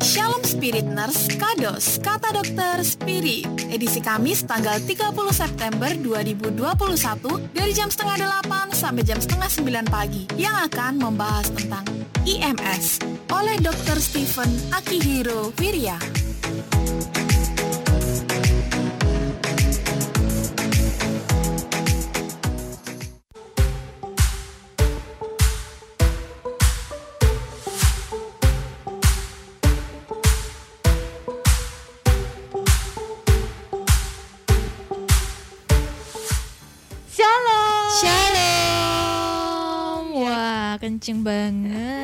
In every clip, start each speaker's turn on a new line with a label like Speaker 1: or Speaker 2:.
Speaker 1: Shalom Spirit Nurse Kados Kata Dokter Spirit Edisi Kamis tanggal 30 September 2021 Dari jam setengah 8 sampai jam setengah 9 pagi Yang akan membahas tentang IMS Oleh Dr. Stephen Akihiro Wirya
Speaker 2: kenceng banget.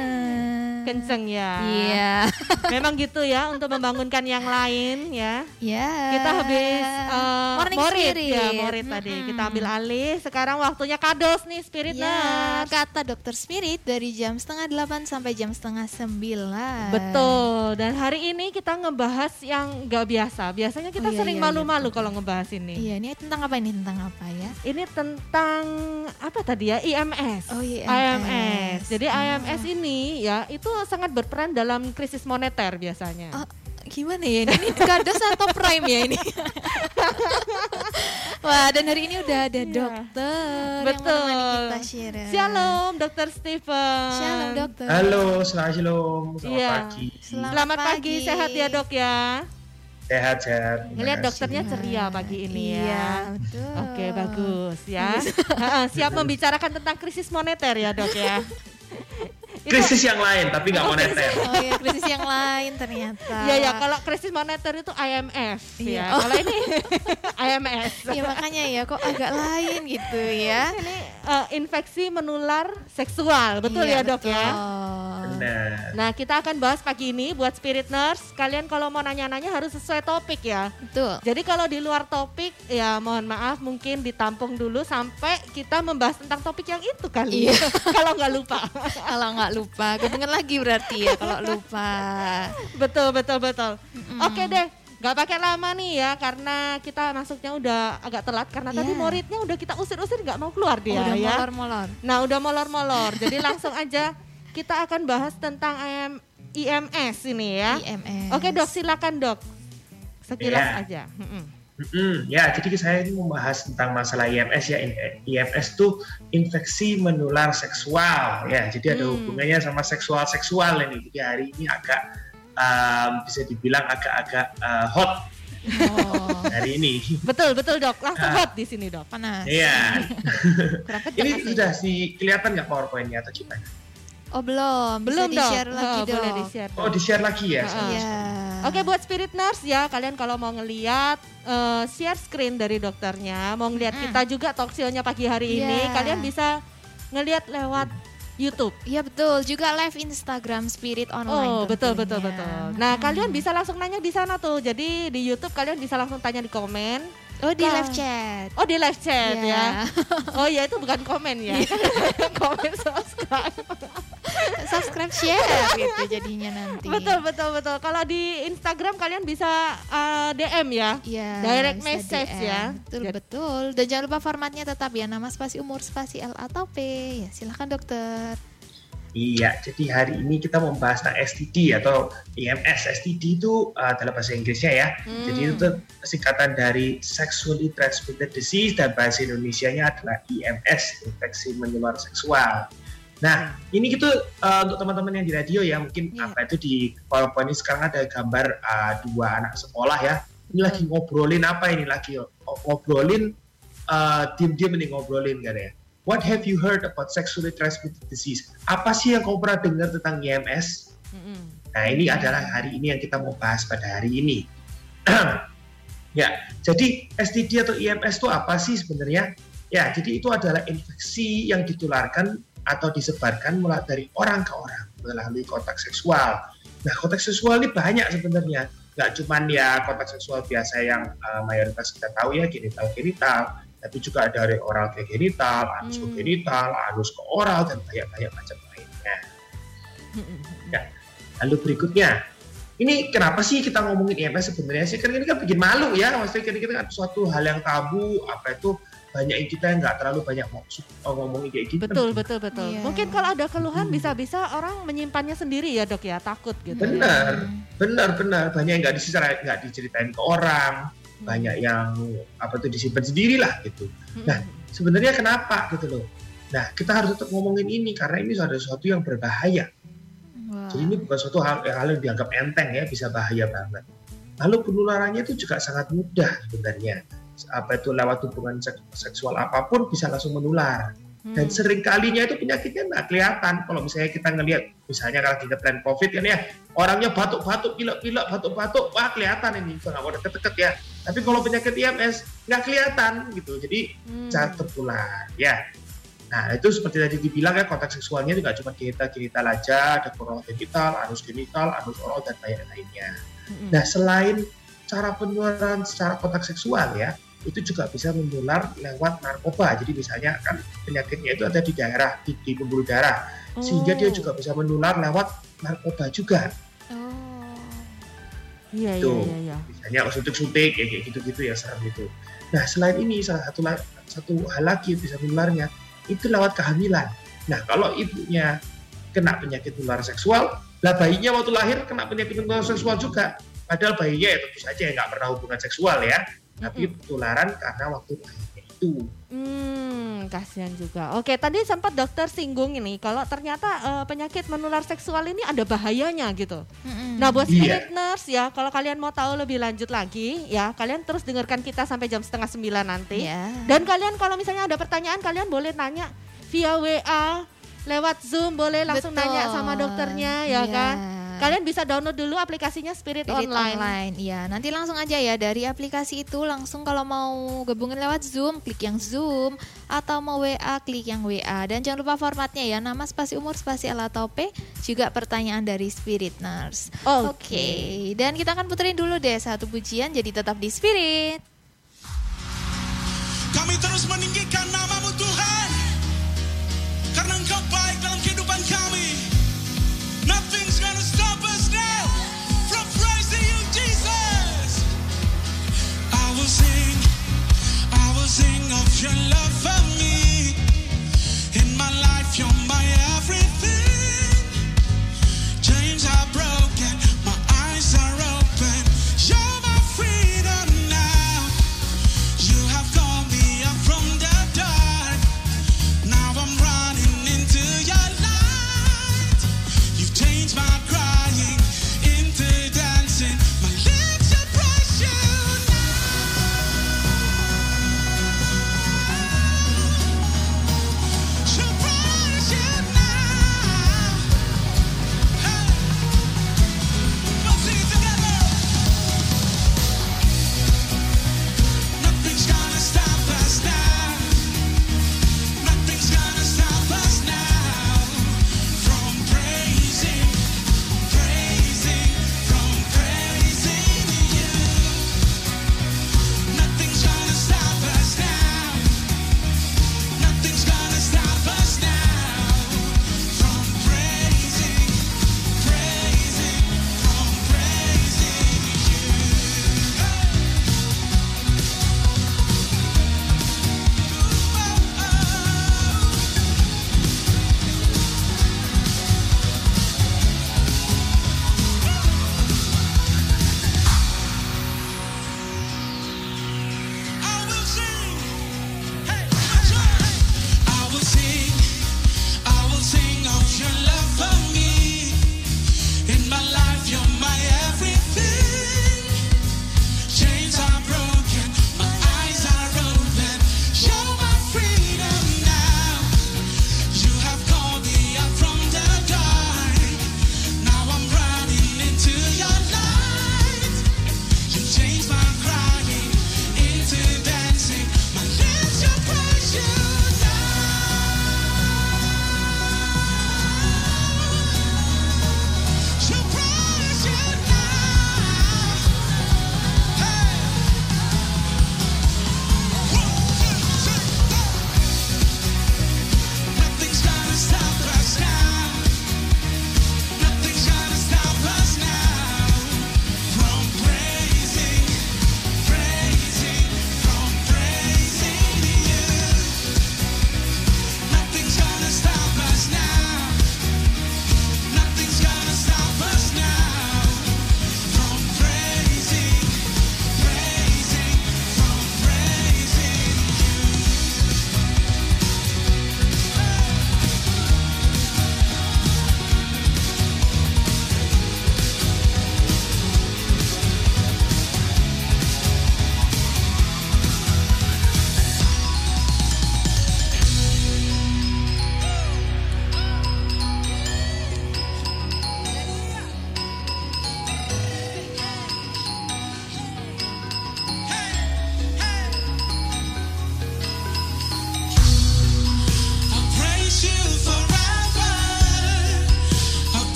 Speaker 3: Kenceng ya.
Speaker 2: Iya.
Speaker 3: Memang gitu ya untuk membangunkan yang lain ya.
Speaker 2: Ya.
Speaker 3: Kita habis uh,
Speaker 2: Morning
Speaker 3: morit
Speaker 2: Spirit.
Speaker 3: ya, morit tadi.
Speaker 2: Mm-mm.
Speaker 3: Kita ambil alih. Sekarang waktunya kados nih Spirit
Speaker 2: Ya,
Speaker 3: Nurse.
Speaker 2: kata dokter Spirit dari jam setengah delapan sampai jam setengah sembilan.
Speaker 3: Betul. Dan hari ini kita ngebahas yang nggak biasa. Biasanya kita
Speaker 2: Oh, iya,
Speaker 3: sering
Speaker 2: iya, iya,
Speaker 3: malu-malu
Speaker 2: betul.
Speaker 3: kalau ngebahas ini.
Speaker 2: Iya, ini tentang apa ini? Tentang apa ya?
Speaker 3: Ini tentang apa tadi ya? IMS.
Speaker 2: Oh, IMS.
Speaker 3: IMS. Jadi
Speaker 2: Ah.
Speaker 3: IMS ini ya itu sangat berperan dalam krisis moneter biasanya.
Speaker 2: Oh, gimana ya ini? Kados atau prime ya ini? Wah, dan hari ini udah ada
Speaker 3: Iya.
Speaker 2: dokter
Speaker 3: Betul.
Speaker 2: yang menemani kita share.
Speaker 3: Shalom, Dokter Stephen.
Speaker 2: Shalom, dokter.
Speaker 4: Halo, selamat shalom, selamat
Speaker 3: Iya.
Speaker 4: pagi.
Speaker 2: Selamat
Speaker 3: Selamat pagi.
Speaker 2: pagi.
Speaker 3: sehat ya dok ya.
Speaker 4: Sehat, sehat.
Speaker 3: Ngelihat dokternya ceria pagi ini
Speaker 2: Iya,
Speaker 3: ya.
Speaker 2: betul.
Speaker 3: Oke bagus ya. Ha-ha, Siap membicarakan tentang krisis moneter ya dok ya. Itu-
Speaker 4: Krisis yang lain, tapi nggak moneter.
Speaker 2: Oh ya, krisis yang lain ternyata.
Speaker 3: Iya ya kalau krisis moneter itu IMF
Speaker 2: Iya.
Speaker 3: ya. Kalau ini IMS.
Speaker 2: Ya makanya ya kok agak lain gitu ya.
Speaker 3: Ini eh, infeksi menular seksual, betul
Speaker 2: Iya,
Speaker 3: ya dok ya.
Speaker 4: Benar.
Speaker 3: Nah kita akan bahas pagi ini buat spirit nurse. Kalian kalau mau nanya-nanya harus sesuai topik ya.
Speaker 2: Betul.
Speaker 3: Jadi kalau di luar topik ya mohon maaf mungkin ditampung dulu sampai kita membahas tentang topik yang itu kali.
Speaker 2: Iya.
Speaker 3: kalau nggak lupa.
Speaker 2: Kalau nggak lupa, kedengen lagi berarti ya kalau lupa.
Speaker 3: betul betul betul.
Speaker 2: Mm-mm.
Speaker 3: Oke deh. Gak pakai lama nih ya karena kita masuknya udah agak telat karena tadi
Speaker 2: Iya.
Speaker 3: muridnya udah kita usir-usir nggak mau keluar dia
Speaker 2: udah
Speaker 3: ya.
Speaker 2: molor-molor.
Speaker 3: Nah udah molor-molor. Jadi langsung aja kita akan bahas tentang IM, IMS ini ya.
Speaker 2: IMS.
Speaker 3: Oke dok silakan dok. Sekilas
Speaker 4: Iya.
Speaker 3: aja. Mm-mm.
Speaker 4: Mm-mm, ya, jadi saya ini membahas tentang masalah IMS ya. IMS itu infeksi menular seksual ya. Jadi ada
Speaker 3: Hmm.
Speaker 4: hubungannya sama seksual-seksual ini. Jadi hari ini agak um, bisa dibilang agak-agak uh, hot
Speaker 2: Oh,
Speaker 4: hari ini.
Speaker 3: Betul betul dok. Langsung
Speaker 4: Ah.
Speaker 3: hot di sini dok.
Speaker 2: panas.
Speaker 4: Iya. Ini sudah si kelihatan nggak PowerPoint-nya atau gimana?
Speaker 2: Oh belum,
Speaker 3: Belum
Speaker 2: bisa
Speaker 3: dok.
Speaker 2: di-share lagi
Speaker 3: Oh,
Speaker 2: dong.
Speaker 3: Boleh di share.
Speaker 4: Oh, di-share lagi ya?
Speaker 2: Iya.
Speaker 3: Oke buat spirit nurse ya kalian kalau mau ngeliat eh, share screen dari dokternya, mau ngeliat
Speaker 2: Mm.
Speaker 3: kita juga talk show-nya pagi hari ini,
Speaker 2: Iya.
Speaker 3: kalian bisa ngeliat lewat YouTube.
Speaker 2: Iya betul, juga live Instagram Spirit Online.
Speaker 3: Oh betul
Speaker 2: tentunya.
Speaker 3: betul betul. Nah
Speaker 2: Mm.
Speaker 3: kalian bisa langsung nanya di sana tuh. Jadi di YouTube kalian bisa langsung tanya di komen.
Speaker 2: Oh di live chat.
Speaker 3: Oh di live chat
Speaker 2: Iya.
Speaker 3: ya. Oh ya itu bukan komen ya. komen subscribe.
Speaker 2: Subscribe share gitu jadinya nanti.
Speaker 3: Betul betul betul. Kalau di Instagram kalian bisa eh, DM ya.
Speaker 2: Iya.
Speaker 3: Direct message
Speaker 2: DM.
Speaker 3: ya.
Speaker 2: Betul
Speaker 3: Jadi-
Speaker 2: betul. Dan jangan lupa formatnya tetap ya nama spasi umur spasi L atau P. Ya silahkan dokter.
Speaker 4: Iya, jadi hari ini kita membahas tentang STD atau IMS. STD itu uh, dalam bahasa Inggrisnya ya.
Speaker 3: Hmm.
Speaker 4: Jadi itu singkatan dari Sexually Transmitted Disease dan bahasa Indonesianya adalah IMS, infeksi menular seksual. Nah, ini gitu uh, untuk teman-teman yang di radio ya, mungkin
Speaker 2: Iya.
Speaker 4: apa itu di PowerPoint ini sekarang ada gambar uh, dua anak sekolah ya. Ini lagi ngobrolin apa ini lagi ngobrolin uh, diem-diem ini ngobrolin kan ya. What have you heard about sexually transmitted disease? Apa sih yang kamu pernah dengar tentang IMS?
Speaker 3: Mm-mm.
Speaker 4: Nah, ini adalah hari ini yang kita mau bahas pada hari ini. ya, jadi STD atau IMS itu apa sih sebenarnya? Ya, jadi itu adalah infeksi yang ditularkan atau disebarkan mulai dari orang ke orang melalui kontak seksual. Nah, kontak seksual ini banyak sebenarnya. Nggak cuman ya kontak seksual biasa yang uh, mayoritas kita tahu ya genital-genital, tapi juga ada dari oral ke genital, anus ke
Speaker 3: Hmm.
Speaker 4: genital, anus ke oral, dan banyak-banyak macam lainnya. Lalu berikutnya, ini kenapa sih kita ngomongin IMS sebenarnya sih? Kan ini kan bikin malu ya, maksudnya kan ini kan suatu hal yang tabu, apa itu banyak yang kita yang nggak terlalu banyak maksud oh, ngomongin kayak gitu.
Speaker 3: Betul, betul, betul.
Speaker 2: Iya.
Speaker 3: Mungkin kalau ada keluhan
Speaker 4: Hmm.
Speaker 3: bisa-bisa orang menyimpannya sendiri ya dok ya, takut gitu.
Speaker 4: Benar, benar, benar. Banyak yang nggak diceritain, nggak diceritain ke orang, banyak yang apa tuh disimpan sendiri lah gitu.
Speaker 3: Mm-mm.
Speaker 4: Nah, Sebenarnya kenapa gitu loh? Nah, kita harus tetap ngomongin ini karena ini ada sesuatu yang berbahaya. Jadi ini bukan suatu hal, hal yang dianggap enteng ya, bisa bahaya banget. Lalu penularannya itu juga sangat mudah sebenarnya. Apa itu lewat hubungan sek- seksual apa pun bisa langsung menular.
Speaker 3: Hmm.
Speaker 4: Dan sering kalinya itu penyakitnya nggak kelihatan. Kalau misalnya kita ngelihat, misalnya kalau kita plan COVID kan ya, orangnya batuk-batuk, pilek-pilek, batuk-batuk, wah kelihatan ini, nggak mau deket-deket ya. Tapi kalau penyakit IMS nggak kelihatan gitu. Jadi
Speaker 3: Hmm.
Speaker 4: cara tertular ya. Nah itu seperti tadi dibilang ya kontak seksualnya juga cuma genital genital aja, ada oral genital, anus genital, anus oral dan banyak lainnya.
Speaker 3: Mm-mm.
Speaker 4: Nah selain cara penularan secara kontak seksual ya, itu juga bisa menular lewat narkoba. Jadi misalnya kan penyakitnya itu ada di daerah di, di pembuluh darah, sehingga dia
Speaker 3: Oh.
Speaker 4: juga bisa menular lewat narkoba juga.
Speaker 2: Oh.
Speaker 3: Iya, iya,
Speaker 4: Tuh.
Speaker 3: iya, iya.
Speaker 4: misalnya suntik-suntik ya kayak gitu-gitu ya serem itu. Nah selain ini salah satu satu hal lagi bisa menularnya itu lewat kehamilan. Nah kalau ibunya kena penyakit menular seksual, lah bayinya waktu lahir kena penyakit menular seksual juga. Padahal bayinya ya tentu saja nggak pernah hubungan seksual ya, tapi penularan karena waktu lahirnya itu.
Speaker 3: Hmm, kasihan juga. Oke, tadi sempat dokter singgung ini kalau ternyata eh, penyakit menular seksual ini ada bahayanya gitu.
Speaker 2: Mm-mm.
Speaker 3: Nah, buat
Speaker 4: Iya.
Speaker 3: spirit nurse ya, kalau kalian mau tahu lebih lanjut lagi ya, kalian terus dengarkan kita sampai jam setengah sembilan nanti.
Speaker 2: ya.
Speaker 3: Dan kalian kalau misalnya ada pertanyaan, kalian boleh tanya via WA, lewat Zoom, boleh langsung
Speaker 2: Betul.
Speaker 3: nanya sama dokternya ya
Speaker 2: Iya.
Speaker 3: kan. Kalian bisa download dulu aplikasinya Spirit,
Speaker 2: Spirit
Speaker 3: Online.
Speaker 2: online. Iya, nanti langsung aja ya dari aplikasi itu langsung kalau mau gabungin lewat Zoom, klik yang Zoom atau mau WA, klik yang WA. Dan jangan lupa formatnya ya, nama spasi umur spasi atau P, juga pertanyaan dari Spirit Nurse. Oke, dan kita akan puterin dulu deh satu pujian jadi tetap di Spirit.
Speaker 5: Kami terus meninggikan namamu your love for me. In my life you're my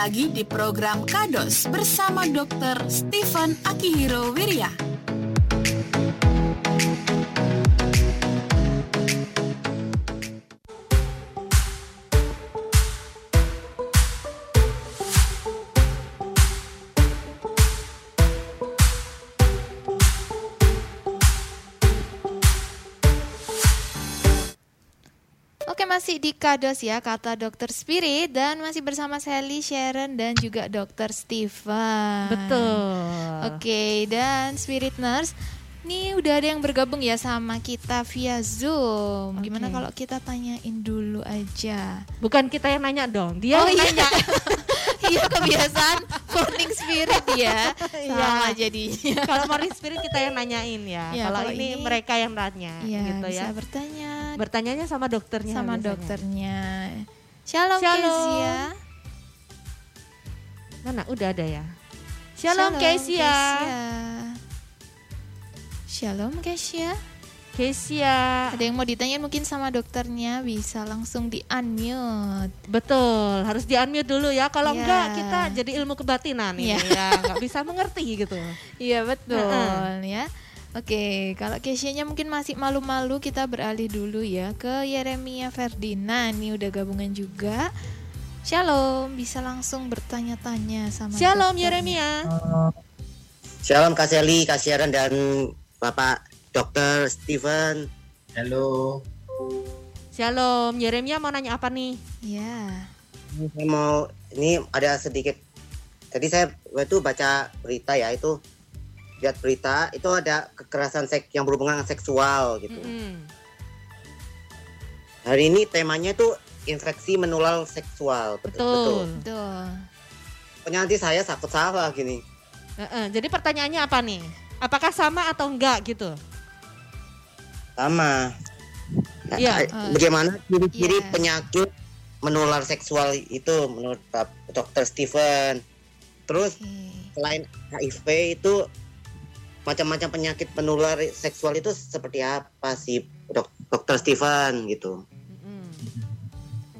Speaker 1: lagi di program Kados bersama Dr. Stephen Akihiro Wirya.
Speaker 2: Masih di Kados ya kata Dokter Spirit dan masih bersama Sally, Sharon dan juga Dokter Steven.
Speaker 3: Betul.
Speaker 2: Oke dan Spirit Nurse, nih udah ada yang bergabung ya sama kita via Zoom. Gimana
Speaker 3: Oke.
Speaker 2: kalau kita tanyain dulu aja?
Speaker 3: Bukan kita yang nanya dong, dia
Speaker 2: Oh,
Speaker 3: yang
Speaker 2: iya.
Speaker 3: nanya.
Speaker 2: Iya kebiasaan morning spirit ya.
Speaker 3: Iya.
Speaker 2: Sama jadinya.
Speaker 3: kalau Morning Spirit kita yang nanyain ya.
Speaker 2: Ya,
Speaker 3: kalau
Speaker 2: kalau
Speaker 3: ini,
Speaker 2: ini-
Speaker 3: mereka yang nanya
Speaker 2: Iya
Speaker 3: gitu
Speaker 2: bisa
Speaker 3: ya.
Speaker 2: bertanya
Speaker 3: Bertanyanya sama dokternya
Speaker 2: sama
Speaker 3: biasanya.
Speaker 2: dokternya. Shalom,
Speaker 3: Shalom.
Speaker 2: Kezia.
Speaker 3: Mana? Udah ada ya. Shalom, Kesia.
Speaker 2: Shalom Kesia.
Speaker 3: Kesia.
Speaker 2: Ada yang mau ditanya mungkin sama dokternya bisa langsung di unmute.
Speaker 3: Betul, harus di unmute dulu ya. Kalau
Speaker 2: Iya.
Speaker 3: enggak kita jadi ilmu kebatinan ini
Speaker 2: Iya.
Speaker 3: ya, nggak bisa mengerti gitu.
Speaker 2: Iya betul
Speaker 3: Heeh.
Speaker 2: ya. Oke, kalau Kesianya mungkin masih malu-malu, kita beralih dulu ya ke Yeremia Ferdinand. Nih udah gabungan juga. Shalom, bisa langsung bertanya-tanya sama
Speaker 3: Shalom
Speaker 2: dokternya.
Speaker 3: Yeremia.
Speaker 6: Shalom Kak Sally, Kak Sharon dan Bapak Dr. Steven.
Speaker 4: Halo.
Speaker 3: Shalom Yeremia mau nanya apa nih?
Speaker 2: Ya.
Speaker 6: Saya mau ini ada sedikit. Tadi saya waktu baca berita ya itu lihat berita itu ada kekerasan seks yang berhubungan seksual gitu.
Speaker 3: Mm-mm.
Speaker 6: Hari ini temanya tuh infeksi menular seksual.
Speaker 3: Betul.
Speaker 2: Betul.
Speaker 6: Pokoknya nanti saya takut salah gini.
Speaker 3: Heeh, Jadi pertanyaannya apa nih? Apakah sama atau enggak gitu?
Speaker 6: Sama. Nah, eh, Bagaimana ciri-ciri
Speaker 2: Iya.
Speaker 6: penyakit menular seksual itu menurut Dr. Steven? Terus
Speaker 2: Oke.
Speaker 6: selain HIV itu macam-macam penyakit menular seksual itu seperti apa sih dok dokter Steven gitu.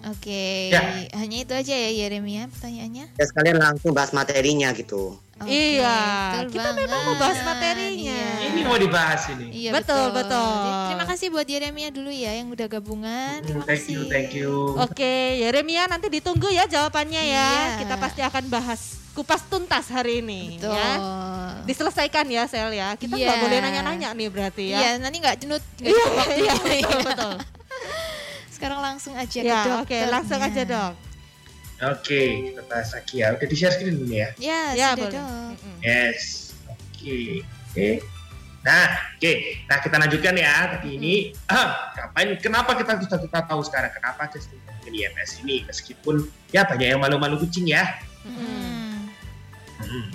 Speaker 2: Oke,
Speaker 4: Ya.
Speaker 2: hanya itu aja ya Yeremia pertanyaannya.
Speaker 6: ya sekalian langsung bahas materinya gitu
Speaker 2: Oke,
Speaker 3: Iya,
Speaker 2: betul
Speaker 3: kita memang mau bahas
Speaker 2: banget.
Speaker 3: materinya.
Speaker 2: Iya.
Speaker 4: Ini mau dibahas ini.
Speaker 2: Iya,
Speaker 3: Betul, betul.
Speaker 2: Jadi, Terima kasih buat Yeremia dulu ya yang udah gabungan. Terima
Speaker 4: Thank you,
Speaker 2: kasih.
Speaker 4: thank you.
Speaker 3: Oke, Yeremia nanti ditunggu ya jawabannya ya.
Speaker 2: Iya.
Speaker 3: Kita pasti akan bahas kupas tuntas hari ini
Speaker 2: Betul.
Speaker 3: ya. Diselesaikan ya Sel ya. Kita
Speaker 2: Iya.
Speaker 3: nggak boleh nanya-nanya nih berarti ya.
Speaker 2: Iya, nanti nggak jenut. nggak
Speaker 3: Iya,
Speaker 2: cukup waktu.
Speaker 3: iya, betul, betul.
Speaker 2: Sekarang langsung aja ke
Speaker 3: Ya,
Speaker 2: dokternya.
Speaker 3: oke, langsung aja dok.
Speaker 4: Oke, kita bahas lagi ya. Udah di share screen dulu ya.
Speaker 2: Ya,
Speaker 3: Ya,
Speaker 2: sudah
Speaker 3: boleh. Mm-mm.
Speaker 4: Yes. Oke. Oke. Nah, oke. Nah, kita lanjutkan ya. Tadi ini, ah, ngapain? Kenapa kita sudah kita tahu sekarang kenapa testing IMS ini meskipun ya banyak yang malu-malu kucing ya.
Speaker 2: Hmm.
Speaker 4: Hmm.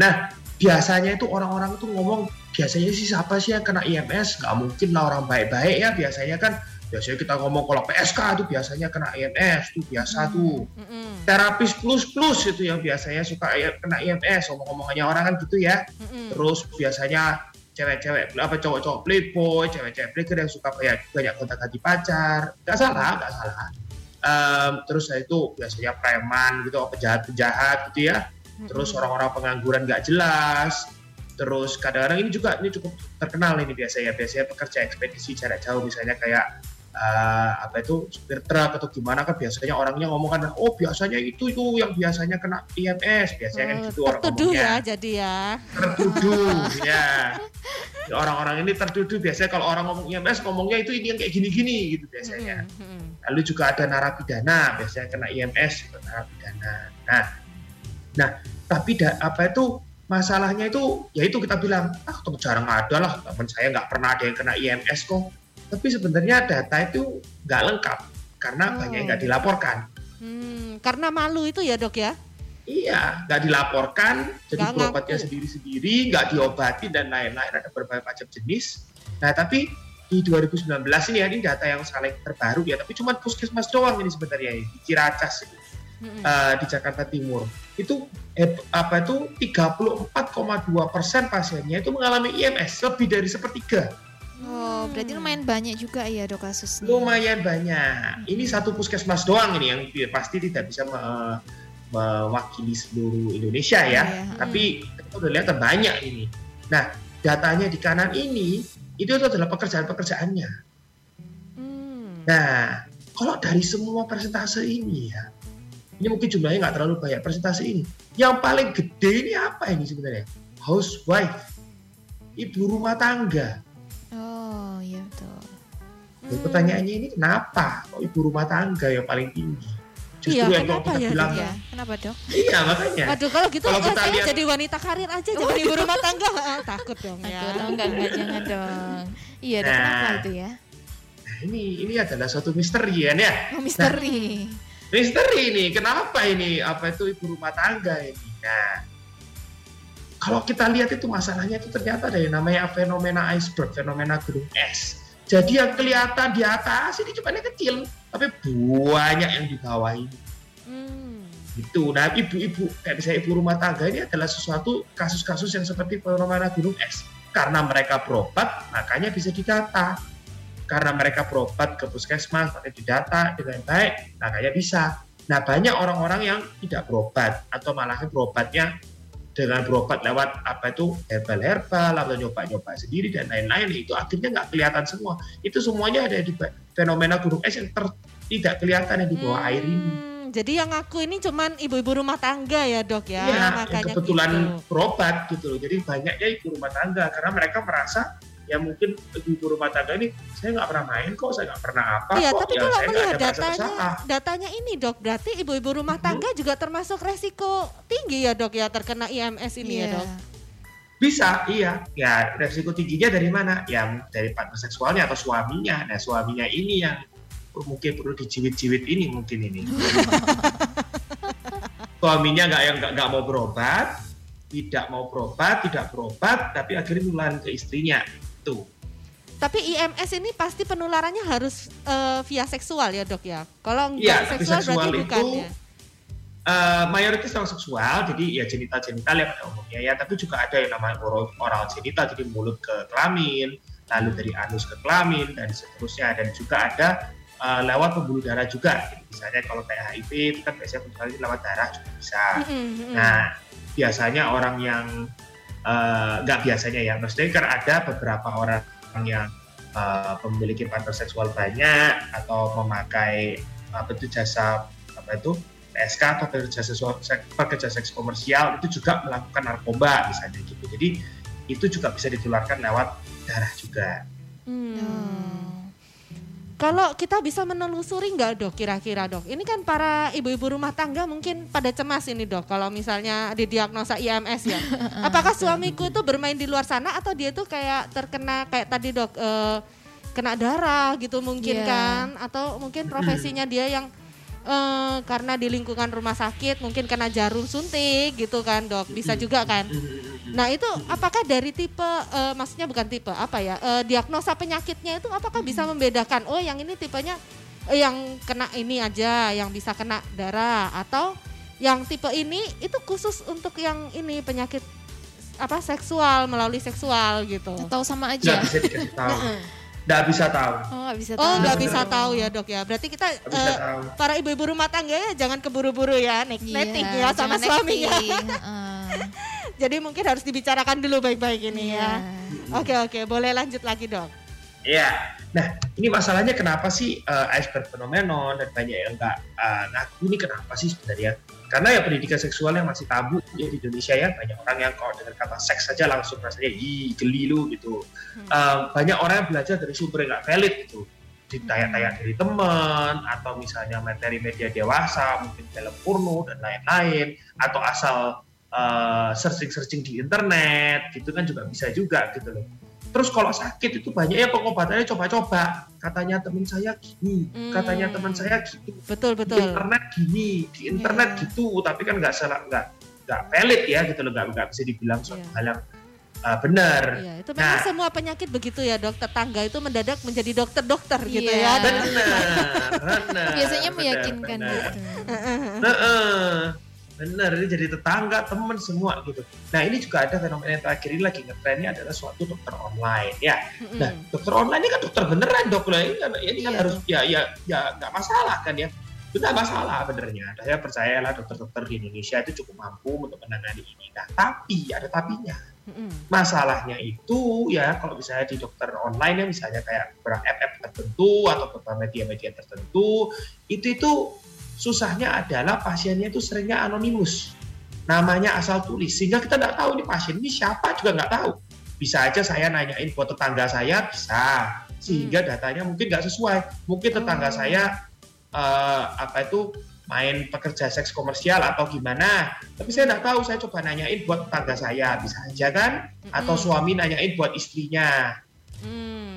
Speaker 4: Nah, biasanya itu orang-orang tuh ngomong biasanya sih siapa sih yang kena IMS? Nggak mungkin lah orang baik-baik ya. Biasanya kan biasanya kita ngomong kalau PSK tuh biasanya kena IMS tuh biasa tuh.
Speaker 3: Mm-mm.
Speaker 4: Terapis plus plus itu yang biasanya suka kena IMS. Ngomong-ngomongnya orang kan gitu ya.
Speaker 3: Mm-mm.
Speaker 4: Terus biasanya cewek-cewek apa cowok-cowok playboy, cewek-cewek playgirl yang suka banyak banyak gonta-ganti pacar. Nggak salah, nggak salah. Em, terus itu biasanya preman gitu, penjahat-penjahat gitu ya. Terus orang-orang pengangguran nggak jelas. Terus kadang-kadang ini juga ini cukup terkenal ini biasanya biasanya pekerja ekspedisi jarak jauh misalnya kayak eh, apa itu supir truk atau gimana kan biasanya orangnya ngomong kan oh biasanya itu itu yang biasanya kena IMS biasanya kan gitu orang
Speaker 3: tertuduh
Speaker 4: ngomongnya.
Speaker 3: ya jadi ya.
Speaker 4: tertuduh ya. Orang-orang ini tertuduh biasanya kalau orang ngomong IMS ngomongnya itu ini yang kayak gini-gini gitu biasanya.
Speaker 3: Mm-mm.
Speaker 4: lalu juga ada narapidana biasanya kena IMS juga narapidana. Nah nah tapi da, apa itu masalahnya itu ya itu kita bilang ah tuh jarang ada lah teman saya nggak pernah ada yang kena IMS kok tapi sebenarnya data itu nggak lengkap karena
Speaker 3: Oh.
Speaker 4: banyak yang nggak dilaporkan
Speaker 3: Hmm, karena malu itu ya dok ya.
Speaker 4: Iya, nggak dilaporkan, jadi
Speaker 3: Nggak
Speaker 4: berobatnya sendiri-sendiri, nggak diobati dan lain-lain, ada berbagai macam jenis. Nah, tapi di 2019 ini ya, ini data yang saling terbaru ya, tapi cuma puskesmas doang ini sebenarnya, di Ciracas ini, eh, di Jakarta Timur. Itu eh, apa itu 34,2 persen pasiennya itu mengalami IMS, lebih dari sepertiga.
Speaker 2: Oh, berarti lumayan banyak juga ya dok kasusnya.
Speaker 4: Lumayan banyak. Ini satu puskesmas doang ini yang pasti tidak bisa me- mewakili seluruh Indonesia ya.
Speaker 2: Iya,
Speaker 4: Tapi kita udah lihat banyak ini. Nah, datanya di kanan ini itu adalah pekerjaan-pekerjaannya.
Speaker 3: Hmm.
Speaker 4: Nah, kalau dari semua persentase ini ya, ini mungkin jumlahnya nggak terlalu banyak persentase ini. Yang paling gede ini apa ini sebenarnya? Housewife, ibu rumah tangga.
Speaker 2: Oh, iya betul.
Speaker 4: Jadi pertanyaannya ini kenapa kok ibu rumah tangga yang paling tinggi? Justru
Speaker 3: Iya,
Speaker 4: yang
Speaker 3: kenapa
Speaker 4: kita
Speaker 3: ya,
Speaker 4: bilang,
Speaker 2: Iya, kenapa dok?
Speaker 4: iya makanya.
Speaker 3: Waduh kalau gitu
Speaker 4: Kalau
Speaker 3: eh,
Speaker 4: kita lihat-
Speaker 3: jadi wanita karir aja jangan ibu rumah tangga Ah, takut dong ya.
Speaker 2: Aduh, enggak, enggak, jangan dong. Iya,
Speaker 4: Nah.
Speaker 2: kenapa itu ya?
Speaker 4: Nah, ini ini adalah suatu misteri kan ya.
Speaker 2: Oh, misteri.
Speaker 4: Misteri ini, kenapa ini apa itu ibu rumah tangga ini? Nah, kalau kita lihat itu masalahnya itu ternyata ada yang namanya fenomena iceberg, fenomena gunung es. Jadi yang kelihatan di atas ini cuma kecil, tapi banyak yang di bawah ini.
Speaker 3: Hmm.
Speaker 4: Gitu. Nah, ibu-ibu kayak misalnya ibu rumah tangga ini adalah sesuatu kasus-kasus yang seperti fenomena gunung es. Karena mereka berobat, makanya bisa didata. Karena mereka berobat ke puskesmas, makanya didata dengan baik, makanya bisa. Nah, banyak orang-orang yang tidak berobat atau malah berobatnya dengan berobat lewat apa itu herbal-herbal atau nyoba-nyoba sendiri dan lain-lain itu akhirnya nggak kelihatan semua. Itu semuanya ada di fenomena gunung es yang ter- tidak kelihatan yang di bawah air ini.
Speaker 3: Hmm, Jadi yang aku ini cuman ibu-ibu rumah tangga ya dok ya,
Speaker 4: yang
Speaker 3: makanya
Speaker 4: kebetulan
Speaker 3: gitu.
Speaker 4: berobat gitu loh. Jadi banyaknya ibu rumah tangga karena mereka merasa ya mungkin ibu rumah tangga ini saya nggak pernah main kok, saya nggak pernah apa
Speaker 3: Iya,
Speaker 4: kok.
Speaker 3: tapi
Speaker 4: ya,
Speaker 3: kalau
Speaker 4: saya nggak
Speaker 3: melihat
Speaker 4: ada
Speaker 3: datanya, datanya ini dok, berarti ibu-ibu rumah
Speaker 4: Hmm.
Speaker 3: tangga juga termasuk resiko tinggi ya dok ya terkena IMS ini ya
Speaker 2: Iya.
Speaker 3: dok.
Speaker 4: Bisa, iya. Ya resiko tingginya dari mana? Ya dari partner seksualnya atau suaminya. Nah suaminya ini yang mungkin perlu dijiwit-jiwit ini mungkin ini. suaminya nggak yang nggak mau berobat, tidak mau berobat, tidak berobat, tapi akhirnya nularin ke istrinya. Tuh.
Speaker 3: Tapi IMS ini pasti penularannya harus eh, via seksual ya dok ya. Kalau enggak
Speaker 4: tapi
Speaker 3: seksual,
Speaker 4: seksual
Speaker 3: berarti
Speaker 4: itu
Speaker 3: bukan ya.
Speaker 4: eh, mayoritas orang seksual, jadi ya genital-genital yang pada umumnya ya, tapi juga ada yang namanya oral, oral genital, jadi mulut ke kelamin, lalu dari anus ke kelamin dan seterusnya, dan juga ada eh, lewat pembuluh darah juga. Jadi misalnya kalau kayak HIV itu kan biasanya lewat darah juga bisa.
Speaker 3: Mm-mm, mm-mm.
Speaker 4: Nah, biasanya orang yang eh, nggak biasanya ya, maksudnya kan ada beberapa orang yang eh, memiliki partner seksual banyak atau memakai apa itu jasa apa itu PSK atau pekerja seksual sek- pekerja seks komersial itu juga melakukan narkoba misalnya gitu. Jadi itu juga bisa ditularkan lewat darah juga.
Speaker 3: Hmm. Kalau kita bisa menelusuri nggak dok kira-kira dok? Ini kan para ibu-ibu rumah tangga mungkin pada cemas ini dok. Kalau misalnya didiagnosa IMS ya, apakah suamiku itu bermain di luar sana atau dia tuh kayak terkena kayak tadi dok eh, kena darah gitu mungkin
Speaker 2: Iya.
Speaker 3: kan? Atau mungkin profesinya dia yang eh, karena di lingkungan rumah sakit mungkin kena jarum suntik gitu kan dok? Bisa juga kan? Nah itu apakah dari tipe, eh, maksudnya bukan tipe apa ya, eh, diagnosa penyakitnya itu apakah bisa membedakan, oh yang ini tipenya eh, yang kena ini aja, yang bisa kena darah, atau yang tipe ini itu khusus untuk yang ini penyakit apa seksual melalui seksual gitu.
Speaker 2: Atau sama
Speaker 4: Nggak
Speaker 2: aja?
Speaker 4: bisa dikasih tahu. Nggak bisa tahu.
Speaker 2: Oh, nggak bisa
Speaker 3: Oh nggak
Speaker 2: tahu.
Speaker 3: bisa tahu ya dok ya. Berarti kita
Speaker 4: Nggak
Speaker 3: eh,
Speaker 4: tahu.
Speaker 3: para ibu-ibu rumah tangga ya jangan keburu-buru ya, nek
Speaker 2: Iya,
Speaker 3: netting ya sama suaminya.
Speaker 2: netting, heeh.
Speaker 3: Jadi mungkin harus dibicarakan dulu baik-baik ini
Speaker 2: Iya.
Speaker 3: ya. Oke oke, boleh lanjut lagi dok.
Speaker 4: Iya. Nah, ini masalahnya kenapa sih uh, iceberg phenomenon dan banyak yang nggak uh, ngaku ini kenapa sih sebenarnya? Karena ya pendidikan seksual yang masih tabu ya di Indonesia ya banyak orang yang kalau dengar kata seks saja langsung rasanya ih geli lu gitu. Uh, banyak orang yang belajar dari sumber yang nggak valid gitu ditanya-tanya dari teman atau misalnya materi media dewasa mungkin film porno dan lain-lain atau asal uh, searching-searching di internet gitu kan juga bisa juga gitu loh. Terus kalau sakit itu banyak ya pengobatannya coba-coba. Katanya teman saya gini,
Speaker 3: Hmm.
Speaker 4: katanya teman saya gitu.
Speaker 3: Betul
Speaker 4: Di
Speaker 3: betul.
Speaker 4: internet gini, di internet
Speaker 2: Iya.
Speaker 4: gitu. Tapi kan nggak salah, nggak nggak valid ya gitu loh, nggak nggak bisa dibilang suatu
Speaker 3: Iya.
Speaker 4: hal yang uh, benar.
Speaker 3: Iya, itu memang
Speaker 4: Nah.
Speaker 3: semua penyakit begitu ya dok. Tetangga itu mendadak menjadi dokter-dokter gitu
Speaker 2: Iya.
Speaker 3: ya.
Speaker 4: Benar, benar.
Speaker 2: Biasanya meyakinkan
Speaker 4: benar.
Speaker 2: gitu.
Speaker 4: Heeh. Benar, ini jadi tetangga, teman semua gitu. Nah ini juga ada fenomena yang terakhir ini lagi ngetrennya adalah suatu dokter online ya. Nah, dokter online ini kan dokter beneran dok lah ini kan ini kan
Speaker 2: Iya,
Speaker 4: harus ya ya ya nggak masalah kan ya. tidak masalah benernya. Saya percayalah dokter-dokter di Indonesia itu cukup mampu untuk menangani ini. Nah, tapi ada tapinya.
Speaker 3: Mm-mm.
Speaker 4: Masalahnya itu ya kalau misalnya di dokter online ya misalnya kayak beberapa app-app tertentu atau beberapa media-media tertentu itu itu susahnya adalah pasiennya itu seringnya anonimus. Namanya asal tulis. Sehingga kita nggak tahu ini pasien ini siapa juga nggak tahu. Bisa aja saya nanyain buat tetangga saya bisa. Sehingga datanya mungkin nggak sesuai. Mungkin tetangga
Speaker 3: Oh.
Speaker 4: saya eh, apa itu main pekerja seks komersial atau gimana. Tapi saya nggak tahu saya coba nanyain buat tetangga saya. Bisa aja kan? Atau
Speaker 3: Mm-mm.
Speaker 4: suami nanyain buat istrinya.
Speaker 3: Hmm.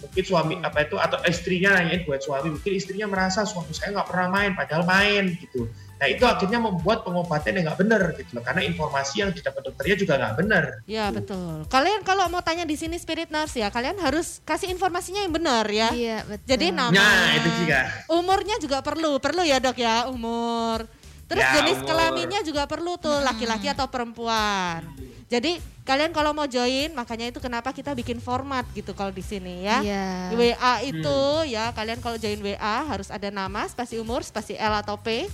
Speaker 4: Mungkin suami apa itu atau istrinya nanyain buat suami mungkin istrinya merasa suami saya nggak pernah main padahal main gitu nah itu akhirnya membuat pengobatan yang nggak benar gitu loh karena informasi yang didapat dokternya juga nggak benar
Speaker 3: Ya betul. Kalian kalau mau tanya di sini spirit nurse ya, kalian harus kasih informasinya yang benar ya.
Speaker 5: Iya, betul.
Speaker 3: Jadi nama,
Speaker 4: nah itu juga
Speaker 3: umurnya juga perlu, perlu ya dok ya umur. Terus
Speaker 4: Ya,
Speaker 3: jenis
Speaker 4: umur.
Speaker 3: kelaminnya juga perlu tuh laki-laki atau perempuan. Jadi kalian kalau mau join, makanya itu kenapa kita bikin format gitu kalau di sini ya.
Speaker 5: Iya.
Speaker 3: WA itu ya kalian kalau join WA harus ada nama, spasi umur, spasi L atau P.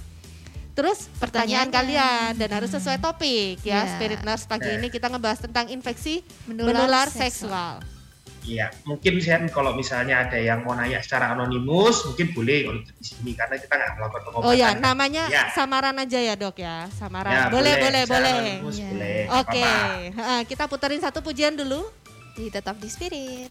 Speaker 3: Terus pertanyaan kalian dan harus sesuai topik ya.
Speaker 5: Iya.
Speaker 3: Spirit Nurse pagi ini kita ngebahas tentang infeksi
Speaker 5: Menular
Speaker 3: menular,
Speaker 5: seksual.
Speaker 3: seksual.
Speaker 4: Iya, mungkin saya kalau misalnya ada yang mau nanya secara anonimus, mungkin boleh kalau di sini karena kita nggak melakukan pengobatan.
Speaker 3: Oh ya, namanya
Speaker 4: Ya.
Speaker 3: samaran aja ya dok ya, samaran.
Speaker 4: Ya,
Speaker 3: boleh, boleh, boleh.
Speaker 4: anonimus
Speaker 5: Iya.
Speaker 4: boleh,
Speaker 3: Oke. Ha, kita puterin satu pujian dulu.
Speaker 5: Jadi tetap di spirit.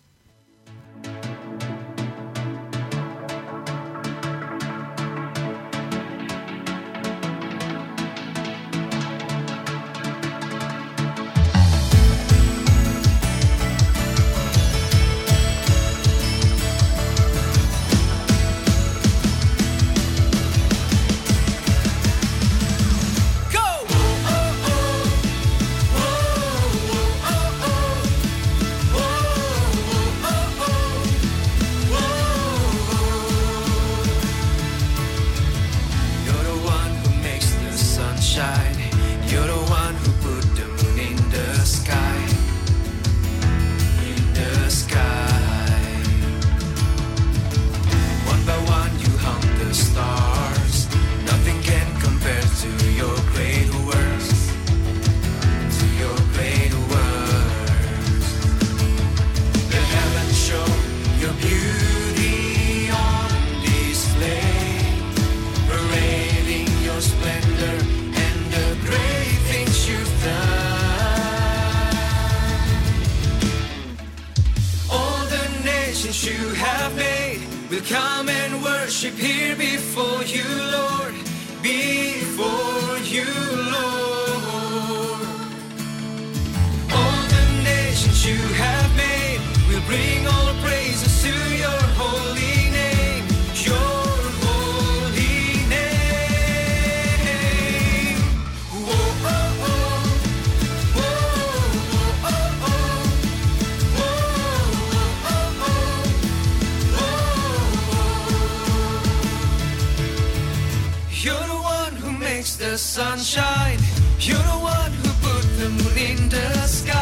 Speaker 7: In the sky.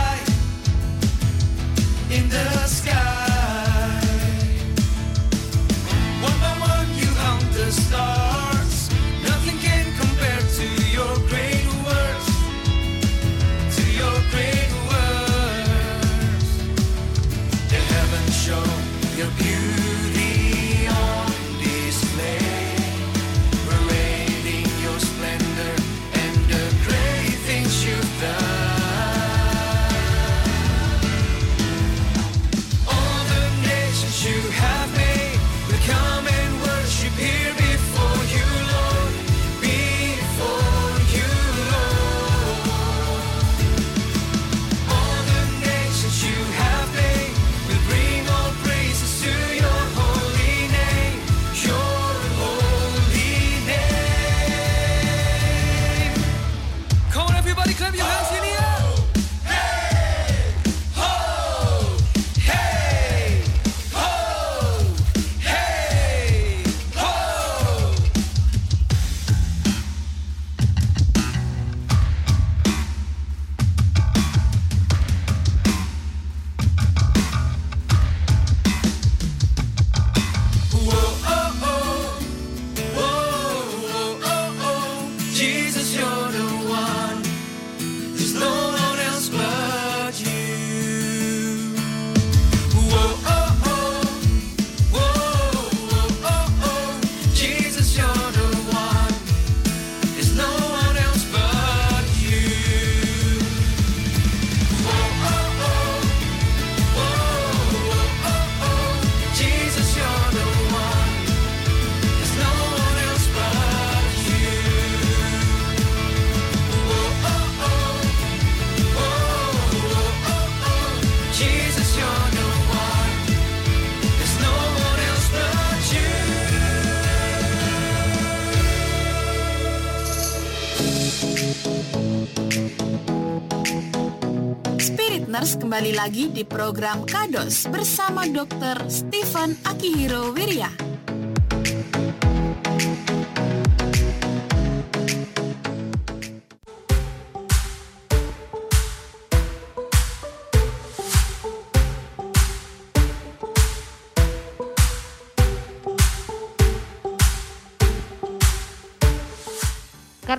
Speaker 1: Lagi di program Kados bersama Dr. Stephen Akihiro Wirya.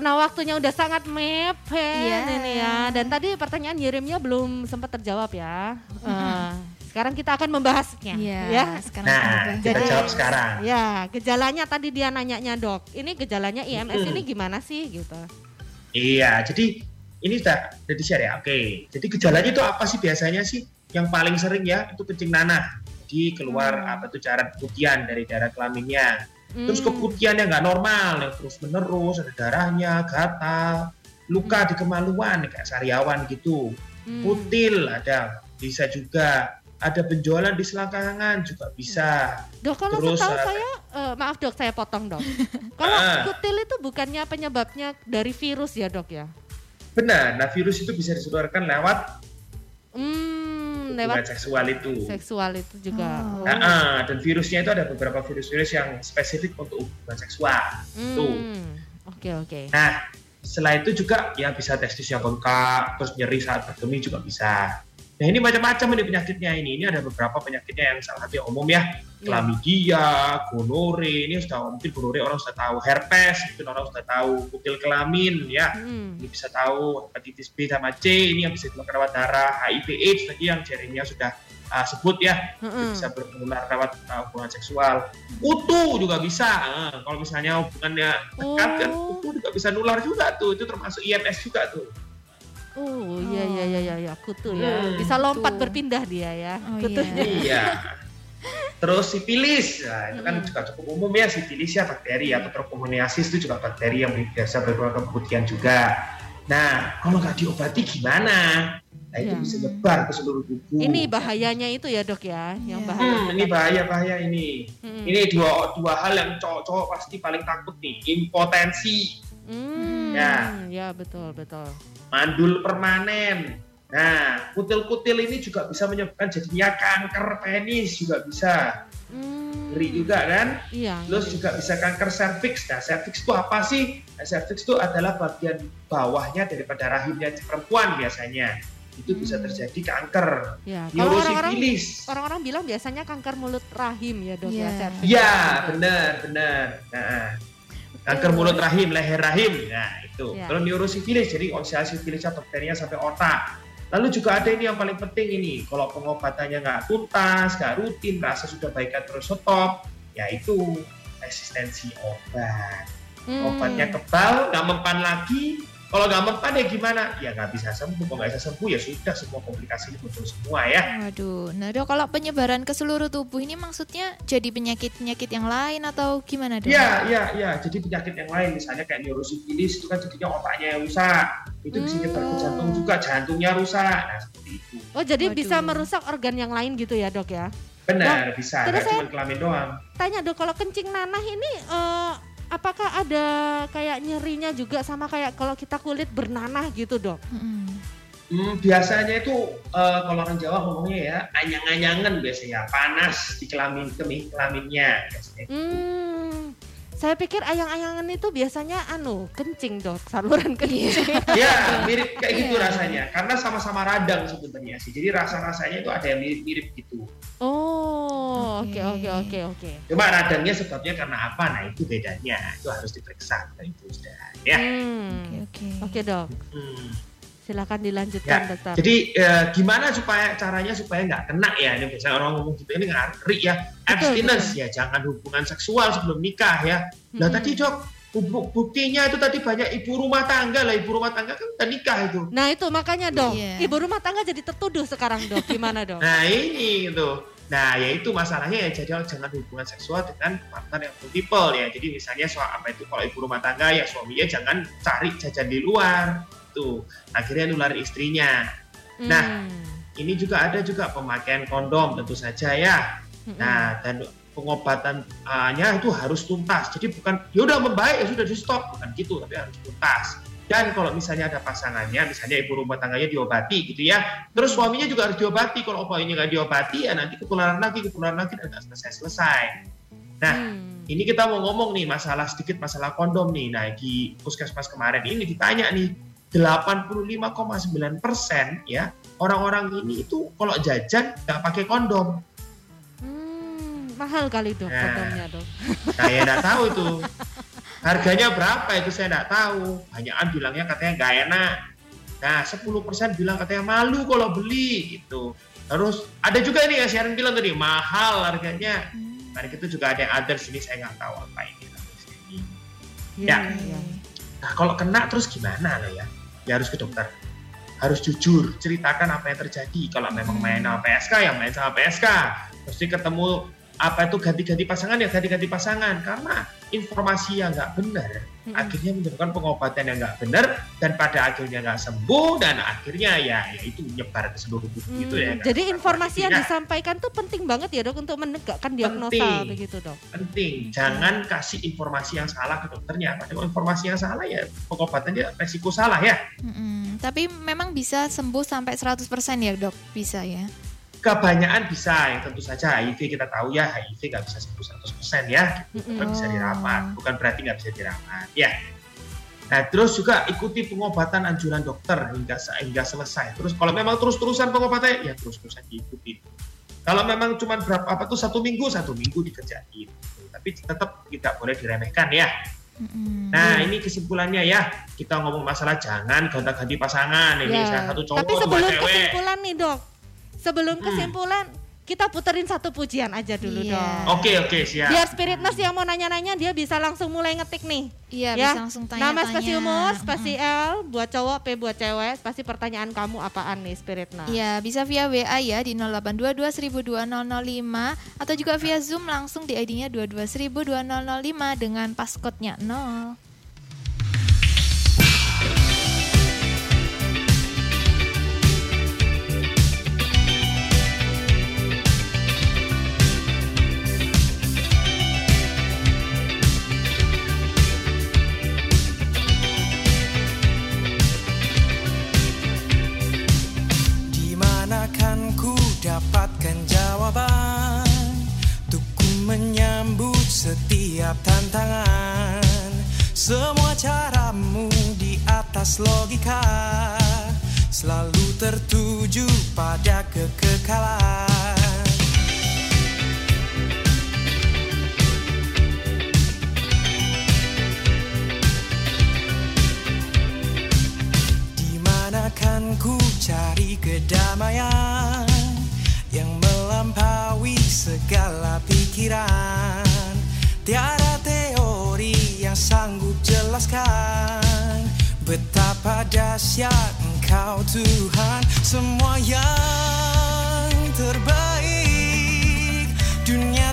Speaker 3: Karena waktunya udah sangat mepet
Speaker 2: Iya.
Speaker 3: ini ya. Dan tadi pertanyaan Yeremia belum sempat terjawab ya. Eh, sekarang kita akan membahasnya.
Speaker 2: Iya,
Speaker 3: Ya.
Speaker 2: sekarang
Speaker 4: Nah,
Speaker 2: kita
Speaker 3: Jadi-
Speaker 4: jawab sekarang.
Speaker 3: Ya, gejalanya tadi dia nanyanya dok. Ini gejalanya IMS ini gimana sih gitu?
Speaker 4: Iya, jadi ini sudah sudah di-share ya. Oke. Jadi gejalanya itu apa sih biasanya sih? Yang paling sering ya itu kencing nanah. Jadi keluar
Speaker 3: Hmm.
Speaker 4: apa tuh cairan putihan dari daerah kelaminnya. Terus
Speaker 3: Hmm.
Speaker 4: keputihan yang nggak normal, yang terus menerus ada darahnya, gatal, luka di kemaluan kayak sariawan gitu.
Speaker 3: Hmm.
Speaker 4: Kutil ada, bisa juga ada benjolan di selangkangan juga bisa.
Speaker 3: Dok, kalau
Speaker 4: Terus,
Speaker 3: setahu
Speaker 4: eh,
Speaker 3: saya, eh, maaf dok, saya potong dok. kalau
Speaker 4: Ah.
Speaker 3: kutil itu bukannya penyebabnya dari virus ya dok ya?
Speaker 4: Benar, nah virus itu bisa ditularkan lewat
Speaker 3: Hmm, lewat
Speaker 4: seksual itu.
Speaker 3: seksual itu juga.
Speaker 2: Oh.
Speaker 4: Nah, ah, dan virusnya itu ada beberapa virus-virus yang spesifik untuk hubungan seksual. tuh.
Speaker 3: Hmm, Oke oke.
Speaker 4: Nah, setelah itu juga ya bisa testis yang bengkak, terus nyeri saat berkemih juga bisa. Nah ini macam-macam ini penyakitnya ini. Ini ada beberapa penyakitnya yang salah satu yang umum ya.
Speaker 3: Iya.
Speaker 4: Chlamydia, gonore, ini sudah mungkin gonore orang sudah tahu. Herpes, mungkin orang sudah tahu. Kutil kelamin ya.
Speaker 3: Hmm.
Speaker 4: Ini bisa tahu hepatitis B sama C, ini yang bisa dilakukan lewat darah. HIV AIDS tadi yang Jeremia sudah uh, sebut ya. Itu
Speaker 3: Mm-mm.
Speaker 4: bisa bernular lewat uh, hubungan seksual. Kutu juga bisa. Ah, kalau misalnya hubungannya dekat kan
Speaker 3: Oh.
Speaker 4: kutu juga bisa nular juga tuh. Itu termasuk IMS juga tuh.
Speaker 3: Oh iya iya iya iya ya, kutu ya.
Speaker 4: Hmm,
Speaker 3: Bisa lompat
Speaker 2: kutu.
Speaker 3: berpindah dia ya.
Speaker 2: Oh,
Speaker 3: Kutunya.
Speaker 4: Iya. Terus sipilis, nah, itu kan
Speaker 3: Mm.
Speaker 4: juga cukup umum ya sipilis ya bakteri atau tropomoniasis itu juga bakteri yang biasa berkeluarga keputihan juga. Nah, kalau nggak diobati gimana? Nah itu
Speaker 3: Iya.
Speaker 4: bisa nyebar ke seluruh tubuh.
Speaker 3: Ini bahayanya itu ya dok ya, yang
Speaker 2: Iya.
Speaker 3: bahaya.
Speaker 4: Hmm, ini bahaya bahaya ini.
Speaker 3: Hmm.
Speaker 4: Ini dua dua hal yang cowok-cowok pasti paling takut nih, impotensi,
Speaker 3: Hmm,
Speaker 4: Ya.
Speaker 3: ya betul betul.
Speaker 4: Mandul permanen. Nah, kutil-kutil ini juga bisa menyebabkan jadinya kanker penis juga bisa.
Speaker 3: Hmm,
Speaker 4: Ngeri juga kan?
Speaker 3: Iya.
Speaker 4: Terus juga bisa kanker serviks. Nah, serviks itu apa sih? Nah, serviks itu adalah bagian bawahnya daripada rahimnya perempuan biasanya. Itu bisa
Speaker 3: Hmm.
Speaker 4: terjadi kanker.
Speaker 3: Ya, kalau orang-orang orang-orang bilang biasanya kanker mulut rahim ya dok ya.
Speaker 2: Iya.
Speaker 3: cervix.
Speaker 4: Iya, benar, benar. Nah, kanker mulut rahim, leher rahim. Nah, itu.
Speaker 3: Ya.
Speaker 4: Kalau neurosifilis, jadi usia sifilisnya bakterinya sampai otak. Lalu juga ada ini yang paling penting ini, kalau pengobatannya nggak tuntas, nggak rutin, rasa sudah baikkan terus stop, ya itu resistensi obat.
Speaker 3: Hmm.
Speaker 4: Obatnya kebal, nggak mempan lagi. Kalau nggak mempan ya gimana? Ya nggak bisa sembuh. Kalau nggak bisa sembuh ya sudah semua komplikasi muncul semua ya.
Speaker 2: Waduh, nah dok kalau penyebaran ke seluruh tubuh ini maksudnya jadi penyakit-penyakit yang lain atau gimana dok?
Speaker 4: Iya, iya, iya. Jadi penyakit yang lain, misalnya kayak neurosifilis itu kan jadinya otaknya yang rusak. Itu bisa nyebar ke
Speaker 3: Hmm.
Speaker 4: jantung juga, jantungnya rusak. Nah, seperti itu.
Speaker 3: Oh jadi
Speaker 2: Waduh.
Speaker 3: bisa merusak organ yang lain gitu ya dok ya?
Speaker 4: Benar, bisa.
Speaker 3: terus
Speaker 4: Nggak cuma kelamin doang.
Speaker 3: Tanya dok kalau kencing nanah ini eh, apakah ada kayak nyerinya juga sama kayak kalau kita kulit bernanah gitu dok?
Speaker 2: Mm-mm.
Speaker 4: Hmm, biasanya itu eh, kalau orang Jawa ngomongnya ya anyang-anyangan biasanya, panas di kelamin kemih kelaminnya biasanya.
Speaker 3: Hmm, saya pikir ayang-ayangan itu biasanya anu kencing dok, saluran kencing.
Speaker 4: ya, mirip kayak gitu
Speaker 2: Iya.
Speaker 4: rasanya. Karena sama-sama radang sebenarnya sih. Jadi rasa-rasanya itu ada yang mirip-mirip gitu.
Speaker 3: Oh, oke
Speaker 2: Oke.
Speaker 3: oke oke oke.
Speaker 4: Cuma radangnya sebabnya karena apa? Nah, itu bedanya. Itu harus diperiksa. Nah, itu sudah. Ya.
Speaker 3: Hmm,
Speaker 2: Oke
Speaker 3: Oke
Speaker 2: oke.
Speaker 3: dok,
Speaker 4: Hmm.
Speaker 3: Silakan
Speaker 4: Ya,
Speaker 3: dilanjutkan dokter.
Speaker 4: jadi eh, gimana supaya caranya supaya nggak kena ya? Ini biasanya orang ngomong gitu ini ngari ya. Abstinence ya, jangan hubungan seksual sebelum nikah ya. Nah tadi dok, bu- buktinya itu tadi banyak ibu rumah tangga lah, ibu rumah tangga kan udah nikah itu.
Speaker 3: Nah itu makanya dok,
Speaker 2: Iya.
Speaker 3: ibu rumah tangga jadi tertuduh sekarang dok, gimana dok?
Speaker 4: Nah ini gitu. Nah ya itu masalahnya ya jadi jangan hubungan seksual dengan partner yang multiple ya. Jadi misalnya soal apa itu kalau ibu rumah tangga ya suaminya jangan cari jajan di luar tuh akhirnya nular istrinya. Nah,
Speaker 3: Hmm.
Speaker 4: Ini juga ada juga pemakaian kondom tentu saja ya.
Speaker 3: Mm-mm.
Speaker 4: Nah, dan pengobatannya itu harus tuntas. Jadi bukan ya udah membaik ya sudah di stop bukan gitu, tapi harus tuntas. Dan kalau misalnya ada pasangannya, misalnya ibu rumah tangganya diobati gitu ya, terus suaminya juga harus diobati. Kalau suaminya nggak diobati ya nanti ketularan lagi, ketularan lagi dan nggak selesai-selesai. Nah,
Speaker 3: Hmm.
Speaker 4: ini kita mau ngomong nih masalah sedikit masalah kondom nih. Nah, di puskesmas kemarin ini ditanya nih 85,9 persen ya orang-orang ini itu kalau jajan nggak pakai kondom.
Speaker 3: Hmm, mahal kali dok
Speaker 4: Nah.
Speaker 3: kondomnya dok.
Speaker 4: Saya nggak tahu itu harganya berapa itu saya nggak tahu. Banyakan bilangnya katanya nggak enak. Nah 10% bilang katanya malu kalau beli gitu. Terus ada juga nih yang Sharon bilang tadi mahal harganya. Nah itu juga ada yang others ini saya nggak tahu apa ini.
Speaker 3: Iya,
Speaker 4: Ya.
Speaker 3: iya.
Speaker 4: Nah kalau kena terus gimana lo ya? Ya harus ke dokter. Harus jujur, ceritakan apa yang terjadi. Kalau memang main sama PSK, ya main sama PSK. Mesti ketemu apa itu ganti-ganti pasangan ya ganti-ganti pasangan. Karena informasi yang nggak benar
Speaker 3: Mm-mm.
Speaker 4: akhirnya menyebabkan pengobatan yang nggak benar dan pada akhirnya nggak sembuh dan akhirnya ya, ya itu nyebar ke seluruh tubuh
Speaker 3: Hmm,
Speaker 4: gitu ya.
Speaker 3: Jadi informasi yang disampaikan tuh penting banget ya dok untuk menegakkan diagnosa
Speaker 4: Penting.
Speaker 3: begitu dok.
Speaker 4: penting jangan kasih informasi yang salah ke dokternya. Kalau informasi yang salah ya pengobatannya resiko salah ya.
Speaker 2: Mm-mm. Tapi memang bisa sembuh sampai 100% ya dok? Bisa ya?
Speaker 4: Kebanyakan bisa ya tentu saja HIV kita tahu ya HIV nggak bisa sembuh 100% ya. Gitu.
Speaker 3: Mm-mm.
Speaker 4: Kan bisa dirawat bukan berarti nggak bisa dirawat ya. Nah terus juga ikuti pengobatan anjuran dokter hingga hingga selesai. Terus kalau memang terus-terusan pengobatannya ya terus-terusan diikuti kalau memang cuma berapa apa tuh satu minggu satu minggu dikerjain. Tapi tetap tidak boleh diremehkan ya. Nah ini kesimpulannya ya. Kita ngomong masalah jangan gonta-ganti pasangan ini
Speaker 3: Ya.
Speaker 4: salah satu cowok
Speaker 3: Tapi sebelum
Speaker 4: cewek.
Speaker 3: kesimpulan nih dok, sebelum
Speaker 4: Hmm.
Speaker 3: kesimpulan kita puterin satu pujian aja dulu
Speaker 2: Iya.
Speaker 3: dok.
Speaker 4: oke oke siap
Speaker 3: Biar spirit nurse yang mau nanya-nanya dia bisa langsung mulai ngetik nih.
Speaker 2: Iya
Speaker 3: ya.
Speaker 2: bisa langsung tanya-tanya.
Speaker 3: Nama spasi umur, spasi
Speaker 2: Mm-mm.
Speaker 3: L, buat cowok, P buat cewek, spasi pertanyaan kamu apaan nih spirit nurse?
Speaker 2: Iya, bisa via WA ya di 0822 1002 atau juga via Zoom langsung di ID-nya 22 2005 dengan passcode-nya 0.
Speaker 5: Tantangan Semua caramu di atas logika Selalu tertuju pada kekekalan. Di mana kan ku cari kedamaian yang melampaui segala pikiran. Tiada sanggup jelaskan Betapa dahsyat engkau Tuhan. Semua yang terbaik Dunia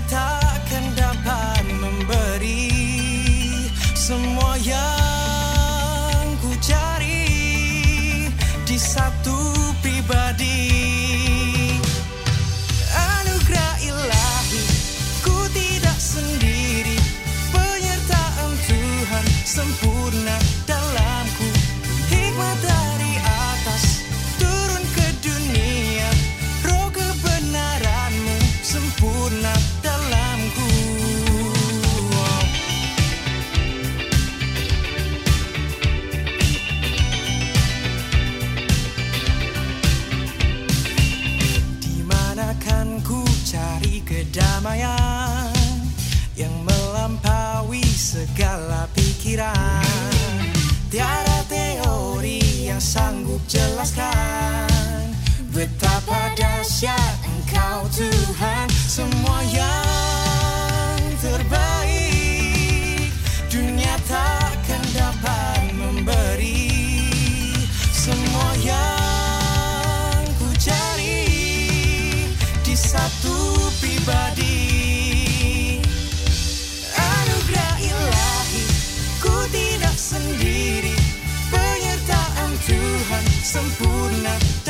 Speaker 5: yang melampaui segala pikiran. Tiada teori yang sanggup jelaskan Betapa dahsyat engkau Tuhan. Semua yang terbaik Dunia takkan dapat memberi. Semua yang ku cari Di satu pribadi Sempurna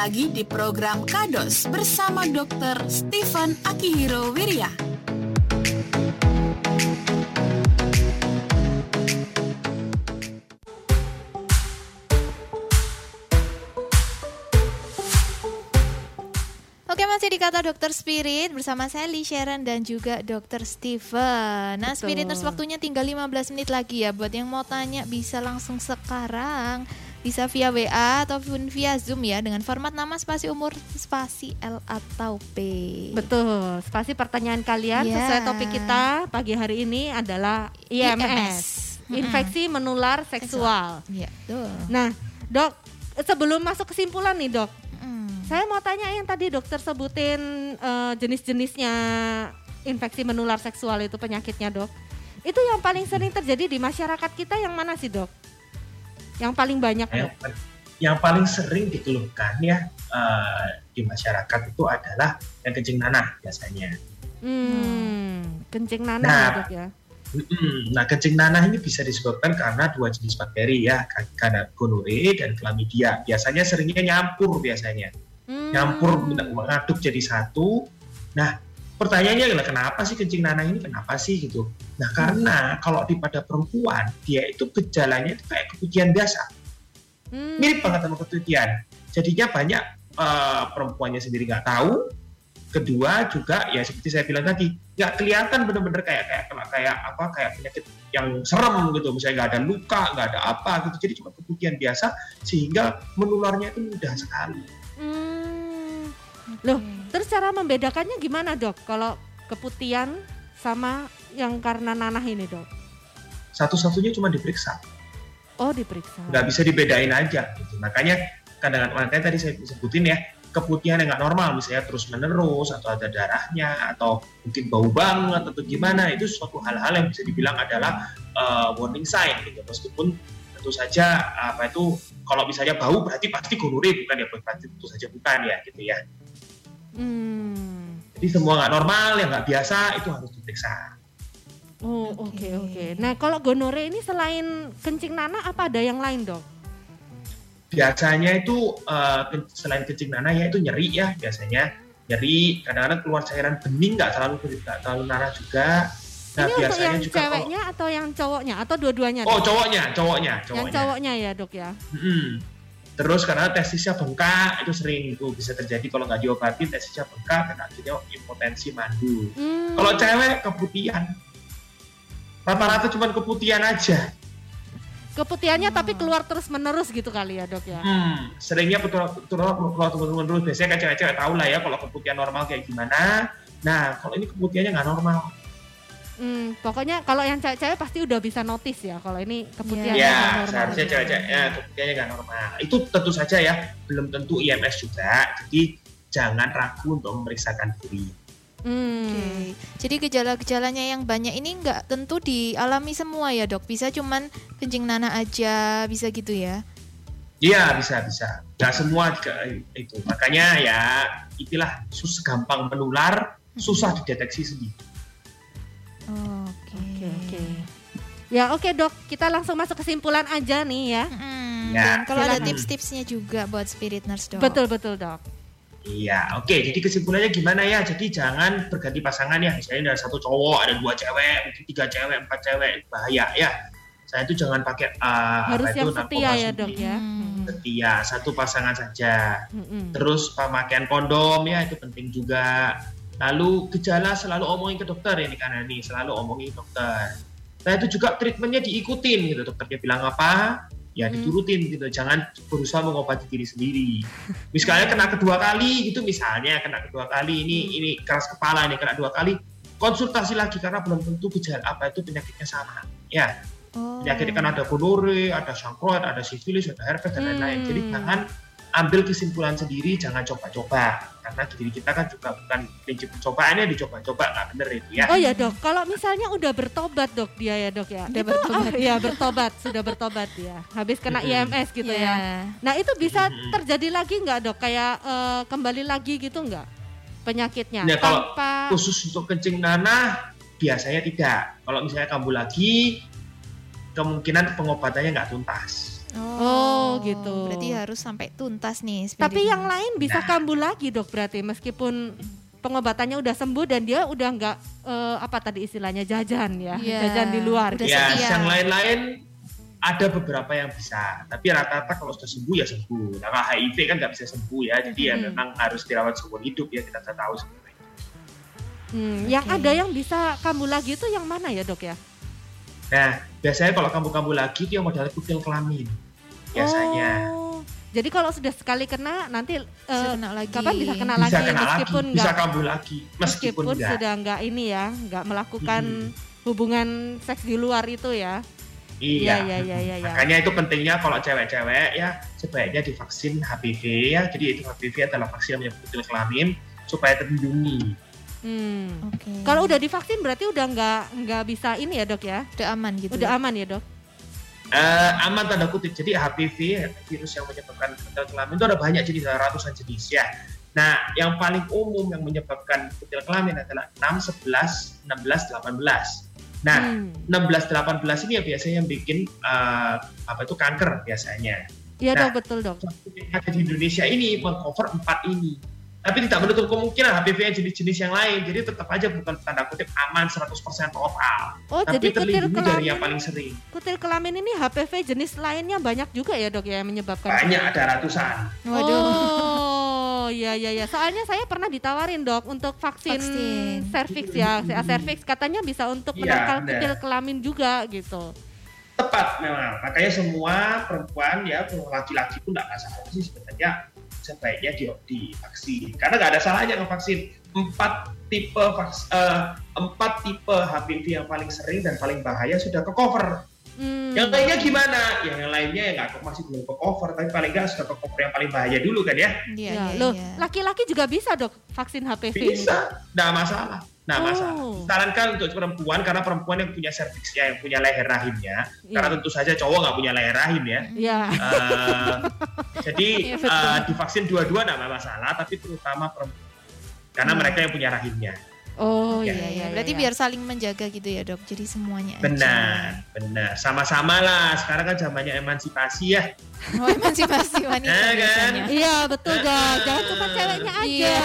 Speaker 1: lagi di program Kados bersama Dr. Stephen Akihiro Wirya.
Speaker 2: Oke masih di kata Dokter Spirit bersama Sally, Sharon dan juga Dokter Steven. Nah
Speaker 3: Betul.
Speaker 2: Spiriters waktunya tinggal 15 menit lagi ya Buat yang mau tanya bisa langsung sekarang Bisa via WA ataupun via Zoom ya Dengan format nama spasi umur spasi L atau P
Speaker 3: Betul. Spasi pertanyaan kalian
Speaker 2: Ya.
Speaker 3: sesuai topik kita pagi hari ini adalah IMS,
Speaker 2: IMS.
Speaker 3: infeksi menular seksual.
Speaker 2: Iya tuh
Speaker 3: Nah, Dok, sebelum masuk kesimpulan nih, Dok.
Speaker 2: Mm.
Speaker 3: Saya mau tanya yang tadi dokter sebutin eh, jenis-jenisnya infeksi menular seksual itu penyakitnya, Dok. Itu yang paling sering terjadi di masyarakat kita yang mana sih, Dok? Yang paling banyak,
Speaker 4: yang,
Speaker 3: Dok?
Speaker 4: yang paling sering dikeluhkan ya eh, di masyarakat itu adalah yang kencing nanah biasanya.
Speaker 3: Hmm, kencing nanah
Speaker 4: Nah.
Speaker 3: ya, Dok ya.
Speaker 4: Nah, kencing nanah ini bisa disebabkan karena dua jenis bakteri ya, karena gonore dan chlamydia. Biasanya seringnya nyampur biasanya.
Speaker 3: Hmm.
Speaker 4: Nyampur mengaduk jadi satu. Nah, pertanyaannya adalah kenapa sih kencing nanah ini kenapa sih gitu? Nah, karena kalau di pada perempuan dia itu gejalanya itu kayak keputihan biasa.
Speaker 3: Hmm.
Speaker 4: Mirip banget sama keputihan. Jadinya banyak eh, perempuannya sendiri nggak tahu. Kedua juga ya seperti saya bilang tadi nggak kelihatan bener-bener kayak kayak kayak, kayak apa kayak penyakit yang serem gitu misalnya nggak ada luka nggak ada apa gitu jadi cuma keputihan biasa sehingga menularnya itu mudah sekali
Speaker 3: Hmm. Loh, terus cara membedakannya gimana, Dok? Kalau keputihan sama yang karena nanah ini, Dok?
Speaker 4: satu-satunya cuma diperiksa
Speaker 3: Oh, diperiksa.
Speaker 4: nggak bisa dibedain aja gitu makanya kadang makanya tadi saya sebutin ya keputihan yang nggak normal misalnya terus menerus atau ada darahnya atau mungkin bau banget atau gimana itu suatu hal-hal yang bisa dibilang adalah uh, warning sign gitu meskipun tentu saja apa itu kalau misalnya bau berarti pasti gonore bukan ya berarti tentu saja bukan ya gitu ya
Speaker 3: Hmm.
Speaker 4: jadi semua nggak normal yang nggak biasa itu harus diperiksa
Speaker 3: Oh, oke
Speaker 2: Oke.
Speaker 3: oke. Nah, kalau gonore ini selain kencing nanah apa ada yang lain, Dok?
Speaker 4: biasanya itu uh, selain kencing nanah ya itu nyeri ya biasanya nyeri kadang-kadang keluar cairan bening nggak terlalu nggak terlalu nanah juga nah
Speaker 3: ini untuk
Speaker 4: biasanya
Speaker 3: yang
Speaker 4: juga kalau-
Speaker 3: ceweknya atau yang cowoknya atau dua-duanya?
Speaker 4: oh
Speaker 3: Dok?
Speaker 4: cowoknya cowoknya
Speaker 3: yang
Speaker 4: cowoknya
Speaker 3: cowoknya ya, Dok ya.
Speaker 4: Mm-mm. Terus karena testisnya bengkak itu sering itu bisa terjadi kalau nggak diobatin testisnya bengkak dan akhirnya impotensi mandu
Speaker 3: Hmm.
Speaker 4: kalau cewek keputihan rata-rata cuma keputihan aja
Speaker 3: keputihannya tapi keluar terus-menerus gitu kali ya, Dok ya.
Speaker 4: Hmm, seringnya keluar teman-teman dulu biasanya kan cewek-cewek tahu lah ya kalau keputihan normal kayak gimana. Nah, kalau ini keputihannya nggak normal.
Speaker 3: Hmm, pokoknya kalau yang cewek-cewek pasti udah bisa notice ya kalau ini keputihannya
Speaker 2: Iya,
Speaker 3: nggak
Speaker 4: Ya,
Speaker 3: normal.
Speaker 4: seharusnya cewek-cewek ya, keputihannya nggak normal. Itu tentu saja ya, belum tentu IMS juga. Jadi jangan ragu untuk memeriksakan diri.
Speaker 3: Hmm.
Speaker 2: Oke, jadi gejala-gejalanya yang banyak ini nggak tentu dialami semua ya dok. Bisa cuman kencing nanah aja, bisa gitu ya?
Speaker 4: Iya, bisa bisa. Nggak semua juga itu. Makanya ya, itulah sus gampang menular, susah dideteksi sendiri.
Speaker 2: Oke.
Speaker 3: Oke oke. Ya oke dok, kita langsung masuk kesimpulan aja nih ya.
Speaker 2: Mm-mm.
Speaker 4: Ya,
Speaker 2: Dan kalau ada tips-tipsnya juga buat spirit nurse dok.
Speaker 3: Betul betul dok.
Speaker 4: Iya, oke. Jadi kesimpulannya gimana ya? Jadi jangan berganti pasangan ya. Misalnya ada satu cowok, ada dua cewek, mungkin tiga cewek, empat cewek, bahaya ya. Saya itu jangan pakai uh,
Speaker 3: Harus
Speaker 4: apa
Speaker 3: yang
Speaker 4: itu,
Speaker 3: setia ya dok ya.
Speaker 2: Hmm.
Speaker 4: Setia, satu pasangan saja.
Speaker 3: Mm-mm.
Speaker 4: Terus pemakaian kondom ya itu penting juga. Lalu gejala selalu omongin ke dokter ini karena ini selalu omongin ke dokter. Nah itu juga treatmentnya diikutin gitu dokternya bilang apa ya
Speaker 3: Hmm.
Speaker 4: diturutin gitu jangan berusaha mengobati diri sendiri misalnya kena kedua kali gitu misalnya kena kedua kali ini
Speaker 3: Hmm.
Speaker 4: ini keras kepala ini kena dua kali konsultasi lagi karena belum tentu gejala apa itu penyakitnya sama ya
Speaker 2: Oh.
Speaker 4: penyakit kan ada gonore, ada sangkroid, ada sifilis, ada herpes dan lain-lain.
Speaker 3: Hmm.
Speaker 4: Jadi jangan ambil kesimpulan sendiri, jangan coba-coba. Karena diri kita kan juga bukan prinsip percobaannya dicoba-coba nggak bener itu ya.
Speaker 3: Oh ya dok, kalau misalnya udah bertobat dok dia ya dok ya.
Speaker 2: Udah
Speaker 3: Itu,
Speaker 2: bertobat.
Speaker 3: Iya bertobat, sudah bertobat dia. Habis kena. IMS gitu
Speaker 2: Iya.
Speaker 3: ya. Nah itu bisa terjadi lagi nggak dok? Kayak eh, kembali lagi gitu nggak penyakitnya?
Speaker 4: Nah, kalau
Speaker 3: Tanpa
Speaker 4: Khusus untuk kencing nanah biasanya tidak. Kalau misalnya kambuh lagi, kemungkinan pengobatannya nggak tuntas.
Speaker 3: Oh, gitu.
Speaker 2: Berarti harus sampai tuntas nih.
Speaker 3: Tapi yang lain bisa kambuh lagi dok berarti meskipun pengobatannya udah sembuh dan dia udah nggak eh, apa tadi istilahnya jajan ya,
Speaker 2: Iya,
Speaker 3: jajan di luar.
Speaker 2: udah
Speaker 4: ya,
Speaker 2: setia.
Speaker 4: yang lain-lain ada beberapa yang bisa, tapi rata-rata kalau sudah sembuh ya sembuh. Nah, HIV kan nggak bisa sembuh ya, jadi ya
Speaker 2: Hmm.
Speaker 4: memang harus dirawat seumur hidup ya kita tahu sebenarnya.
Speaker 3: Hmm, Yang
Speaker 2: Oke.
Speaker 3: ada yang bisa kambuh lagi itu yang mana ya dok ya?
Speaker 4: Nah, biasanya kalau kambuh-kambuh lagi yang modal kutil kelamin. Biasanya.
Speaker 3: Oh, jadi kalau sudah sekali kena nanti
Speaker 2: Bisa
Speaker 3: eh,
Speaker 2: kena lagi.
Speaker 3: kapan bisa kena
Speaker 4: bisa
Speaker 3: lagi
Speaker 4: kena
Speaker 3: meskipun
Speaker 4: lagi, bisa kambuh lagi, meskipun,
Speaker 3: meskipun
Speaker 4: enggak.
Speaker 3: sudah nggak ini ya, nggak melakukan hubungan seks di luar itu ya.
Speaker 4: Iya.
Speaker 3: Iya, iya, iya, iya.
Speaker 4: Makanya itu pentingnya kalau cewek-cewek ya sebaiknya divaksin HPV ya. Jadi itu HPV adalah vaksin yang menyebut kelamin supaya terlindungi.
Speaker 3: Hmm.
Speaker 2: Oke.
Speaker 3: Kalau udah divaksin berarti udah nggak nggak bisa ini ya dok ya?
Speaker 2: udah aman gitu.
Speaker 3: Udah aman ya dok?
Speaker 4: Eh, aman tanda kutip. Jadi HPV virus yang menyebabkan kutil kelamin itu ada banyak jenis, ada ratusan jenis ya. Nah, yang paling umum yang menyebabkan kutil kelamin adalah 6, 11, 16, 18. Nah,
Speaker 3: Hmm.
Speaker 4: 16, 18 ini ya biasanya yang bikin eh, apa itu kanker biasanya.
Speaker 3: Iya
Speaker 4: Nah.
Speaker 3: dok betul dok.
Speaker 4: yang ada di Indonesia ini mengcover empat ini. Tapi tidak menutup kemungkinan HPV yang jenis-jenis yang lain. Jadi tetap aja bukan tanda kutip aman 100% total.
Speaker 3: Oh
Speaker 4: Tapi
Speaker 3: jadi kutil
Speaker 4: terlindungi dari
Speaker 3: kelamin
Speaker 4: yang paling sering.
Speaker 3: kutil kelamin ini HPV jenis lainnya banyak juga ya dok ya yang menyebabkan.
Speaker 4: Banyak ada ratusan.
Speaker 2: Waduh.
Speaker 3: Oh, iya iya ya. Soalnya saya pernah ditawarin dok untuk vaksin,
Speaker 2: Vaksin.
Speaker 3: cervix ya, CA cervix katanya bisa untuk
Speaker 4: Iya,
Speaker 3: menangkal kutil kelamin juga gitu.
Speaker 4: Tepat memang. Makanya semua perempuan ya, laki-laki pun tidak masalah sih sebenarnya sebaiknya di, divaksin. Karena nggak ada salahnya ngevaksin empat tipe vaks, eh, empat tipe HPV yang paling sering dan paling bahaya sudah ke cover.
Speaker 3: Hmm.
Speaker 4: Yang lainnya gimana? Ya, yang lainnya ya nggak masih belum ke cover, tapi paling nggak sudah ke cover yang paling bahaya dulu kan ya.
Speaker 2: Iya,
Speaker 3: Ya,
Speaker 2: iya,
Speaker 3: loh,
Speaker 2: iya.
Speaker 3: laki-laki juga bisa dok vaksin HPV ini.
Speaker 4: Bisa, nggak masalah. Nggak
Speaker 3: Oh.
Speaker 4: masalah. Sarankan untuk perempuan karena perempuan yang punya serviksnya, yang punya leher rahimnya. Karena
Speaker 3: Iya.
Speaker 4: tentu saja cowok nggak punya leher rahim ya.
Speaker 3: Iya.
Speaker 4: Eh, jadi
Speaker 3: Iya, betul.
Speaker 4: eh, divaksin dua-dua nggak masalah, tapi terutama perempuan. Karena
Speaker 3: Hmm.
Speaker 4: mereka yang punya rahimnya.
Speaker 3: Oh
Speaker 4: Ya.
Speaker 3: iya iya.
Speaker 2: Berarti
Speaker 3: iya.
Speaker 2: biar saling menjaga gitu ya dok. Jadi semuanya. aja.
Speaker 4: Benar, benar. Sama-sama lah. Sekarang kan zamannya emansipasi ya.
Speaker 2: Oh emansipasi wanita
Speaker 4: Ya, kan?
Speaker 3: Iya betul dok. Jangan cuma ceweknya aja.
Speaker 2: Iya,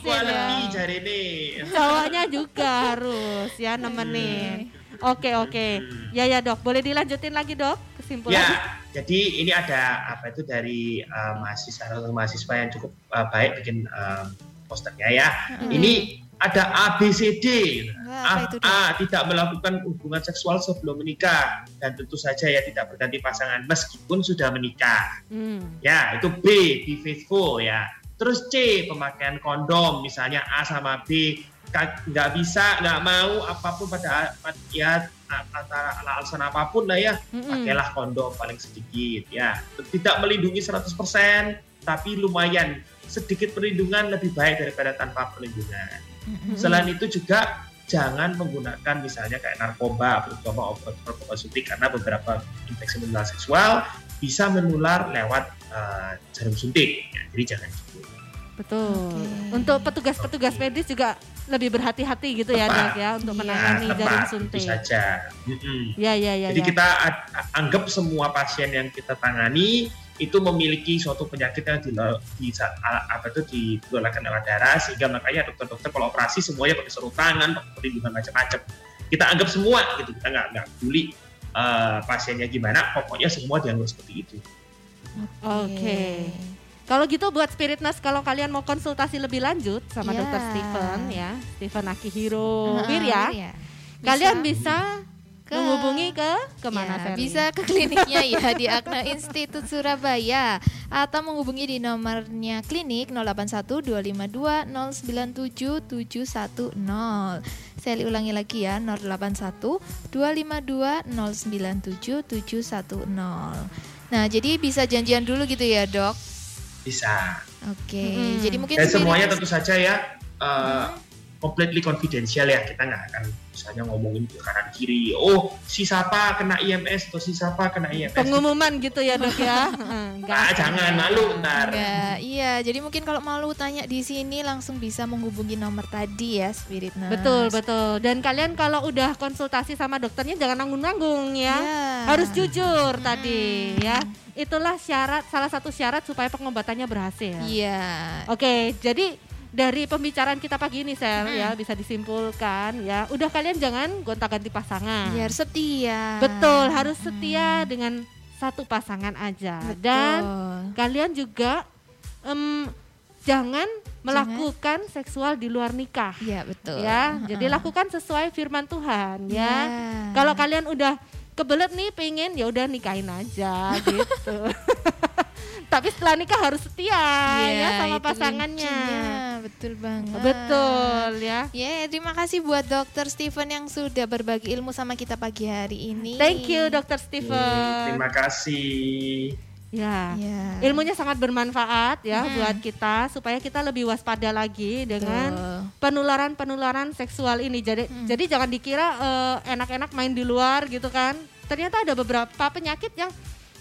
Speaker 3: ya.
Speaker 4: lebih jari ini.
Speaker 3: Cowoknya juga harus ya nemenin. Oke oke. Ya ya dok. Boleh dilanjutin lagi dok kesimpulan?
Speaker 4: Ya, jadi ini ada apa itu dari eh, mahasiswa atau mahasiswa yang cukup eh, baik bikin eh, posternya ya.
Speaker 2: Hmm.
Speaker 4: Ini ada ABCD.
Speaker 2: Wah, apa
Speaker 4: A? A, tidak melakukan hubungan seksual sebelum menikah dan tentu saja ya tidak berganti pasangan meskipun sudah menikah.
Speaker 3: Hmm.
Speaker 4: Ya, itu B, be faithful ya. Terus C, pemakaian kondom, misalnya A sama B nggak bisa, nggak mau apa pun pada ya antara alasan apa pun lah ya,
Speaker 3: Mm-mm.
Speaker 4: pakailah kondom paling sedikit ya. Tidak melindungi 100%, tapi lumayan sedikit perlindungan lebih baik daripada tanpa perlindungan.
Speaker 2: Mm-mm.
Speaker 4: Selain itu juga jangan menggunakan misalnya kayak narkoba, terutama obat-obat suntik karena beberapa infeksi menular seksual bisa menular lewat eh, jarum suntik. Ya, jadi jangan gitu.
Speaker 3: Betul.
Speaker 2: Oke.
Speaker 3: Untuk petugas-petugas medis juga lebih berhati-hati gitu ya
Speaker 4: Tepat.
Speaker 3: dok ya untuk
Speaker 2: Iya.
Speaker 3: menangani jarum
Speaker 4: tepat,
Speaker 3: suntik.
Speaker 4: itu saja. Mm-mm.
Speaker 3: Ya ya ya.
Speaker 4: Jadi
Speaker 3: ya.
Speaker 4: kita anggap semua pasien yang kita tangani itu memiliki suatu penyakit yang di, apa itu ditularkan lewat darah sehingga makanya dokter-dokter kalau operasi semuanya pakai sarung tangan, pakai perlindungan macam-macam. Kita anggap semua gitu, kita nggak nggak peduli eh, pasiennya gimana, pokoknya semua dianggap seperti itu.
Speaker 3: Oke. Kalau gitu buat Spirit Nurse kalau kalian mau konsultasi lebih lanjut sama
Speaker 2: Ya.
Speaker 3: Dokter Steven ya, Steven Akihiro Wirya,
Speaker 2: iya.
Speaker 3: kalian
Speaker 2: Bisa
Speaker 3: bisa
Speaker 2: ke-
Speaker 3: menghubungi ke ke mana
Speaker 2: Ya,
Speaker 3: Ferry?
Speaker 2: bisa ke kliniknya ya di Akna Institut Surabaya atau menghubungi di nomornya klinik 081 252 097 710. Saya ulangi lagi ya 081 252 097 710. Nah, jadi bisa janjian dulu gitu ya, Dok.
Speaker 4: Bisa.
Speaker 2: Oke.
Speaker 3: Mm-mm.
Speaker 2: Jadi mungkin
Speaker 4: Dan semuanya
Speaker 2: spirit-
Speaker 4: tentu saja ya eh, completely confidential ya kita nggak akan misalnya ngomongin ke kanan kiri oh si siapa kena IMS atau si siapa kena IMS
Speaker 3: Pengumuman gitu ya dok ya. Heeh, enggak.
Speaker 4: ah, jangan malu ntar
Speaker 2: Enggak, iya. Jadi mungkin kalau malu tanya di sini langsung bisa menghubungi nomor tadi ya Spirit Nurse.
Speaker 3: Betul betul. Dan kalian kalau udah konsultasi sama dokternya jangan nanggung-nanggung ya.
Speaker 2: Iya.
Speaker 3: Harus jujur tadi ya. Itulah syarat salah satu syarat supaya pengobatannya berhasil.
Speaker 2: Iya.
Speaker 3: Oke, jadi dari pembicaraan kita pagi ini Sel ya bisa disimpulkan ya. Udah kalian jangan gonta-ganti pasangan.
Speaker 2: Biar setia.
Speaker 3: Betul, harus setia dengan satu pasangan aja. Dan
Speaker 2: Betul.
Speaker 3: kalian juga em, jangan melakukan seksual di luar nikah.
Speaker 2: Iya betul.
Speaker 3: Ya, jadi lakukan sesuai firman Tuhan ya.
Speaker 2: Ya.
Speaker 3: Kalau kalian udah kebelet nih pengen ya udah nikahin aja gitu. Tapi setelah nikah harus setia ya
Speaker 2: Iya,
Speaker 3: sama pasangannya.
Speaker 2: lucunya. Betul banget.
Speaker 3: Betul ya.
Speaker 2: Ya, terima kasih buat Dokter Steven yang sudah berbagi ilmu sama kita pagi hari ini.
Speaker 3: Thank you Dokter Steven.
Speaker 4: terima kasih
Speaker 3: Ya.
Speaker 2: Ya.
Speaker 3: Ilmunya sangat bermanfaat ya buat kita supaya kita lebih waspada lagi dengan penularan-penularan seksual ini. Jadi jadi jangan dikira eh, enak-enak main di luar gitu kan. Ternyata ada beberapa penyakit yang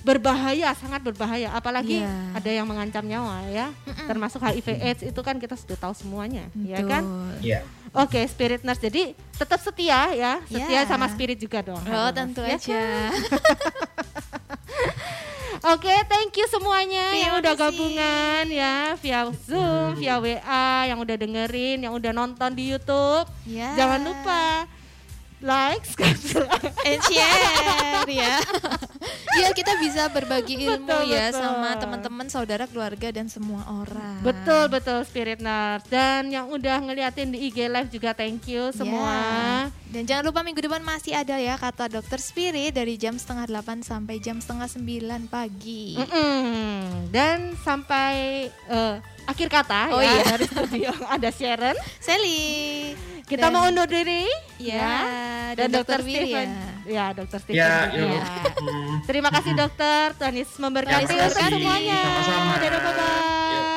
Speaker 3: berbahaya, sangat berbahaya. Apalagi
Speaker 2: Iya.
Speaker 3: ada yang mengancam nyawa ya. Termasuk HIV AIDS itu kan kita sudah tahu semuanya, ya kan?
Speaker 2: Betul.
Speaker 4: ya
Speaker 3: Oke, Spirit Nurse. Jadi tetap setia ya, setia
Speaker 2: Ya.
Speaker 3: sama Spirit juga dong.
Speaker 2: Oh,
Speaker 3: Harus,
Speaker 2: tentu
Speaker 3: ya
Speaker 2: aja.
Speaker 3: Oke, thank you semuanya
Speaker 2: Terima
Speaker 3: yang udah
Speaker 2: kasih.
Speaker 3: gabungan ya via Zoom, via WA, yang udah dengerin, yang udah nonton di YouTube.
Speaker 2: Ya.
Speaker 3: Jangan lupa like, subscribe.
Speaker 2: and share ya. Iya kita bisa berbagi ilmu
Speaker 3: Betul,
Speaker 2: ya
Speaker 3: betul.
Speaker 2: sama teman-teman, saudara, keluarga dan semua orang.
Speaker 3: Betul betul Spirit Nurse dan yang udah ngeliatin di IG Live juga thank you semua.
Speaker 2: Ya. Dan jangan lupa minggu depan masih ada ya kata dokter Spirit dari jam setengah 8 sampai jam setengah 9 pagi.
Speaker 3: Mm-mm. Dan sampai eh, akhir kata
Speaker 2: Oh
Speaker 3: ya
Speaker 2: iya.
Speaker 3: dari studio ada Sharon.
Speaker 2: Sally.
Speaker 3: Kita
Speaker 2: Dan-
Speaker 3: mau undur diri
Speaker 2: Ya,
Speaker 3: dan,
Speaker 2: dan
Speaker 3: Dokter. Steven. Ya, Dokter Steven.
Speaker 4: ya yuk Hmm.
Speaker 3: Terima kasih dokter, Tuhan Yesus memberkati
Speaker 4: Terima
Speaker 3: untuk
Speaker 4: kasih.
Speaker 3: semuanya.
Speaker 4: Sama-sama.
Speaker 3: Dadah, bye-bye.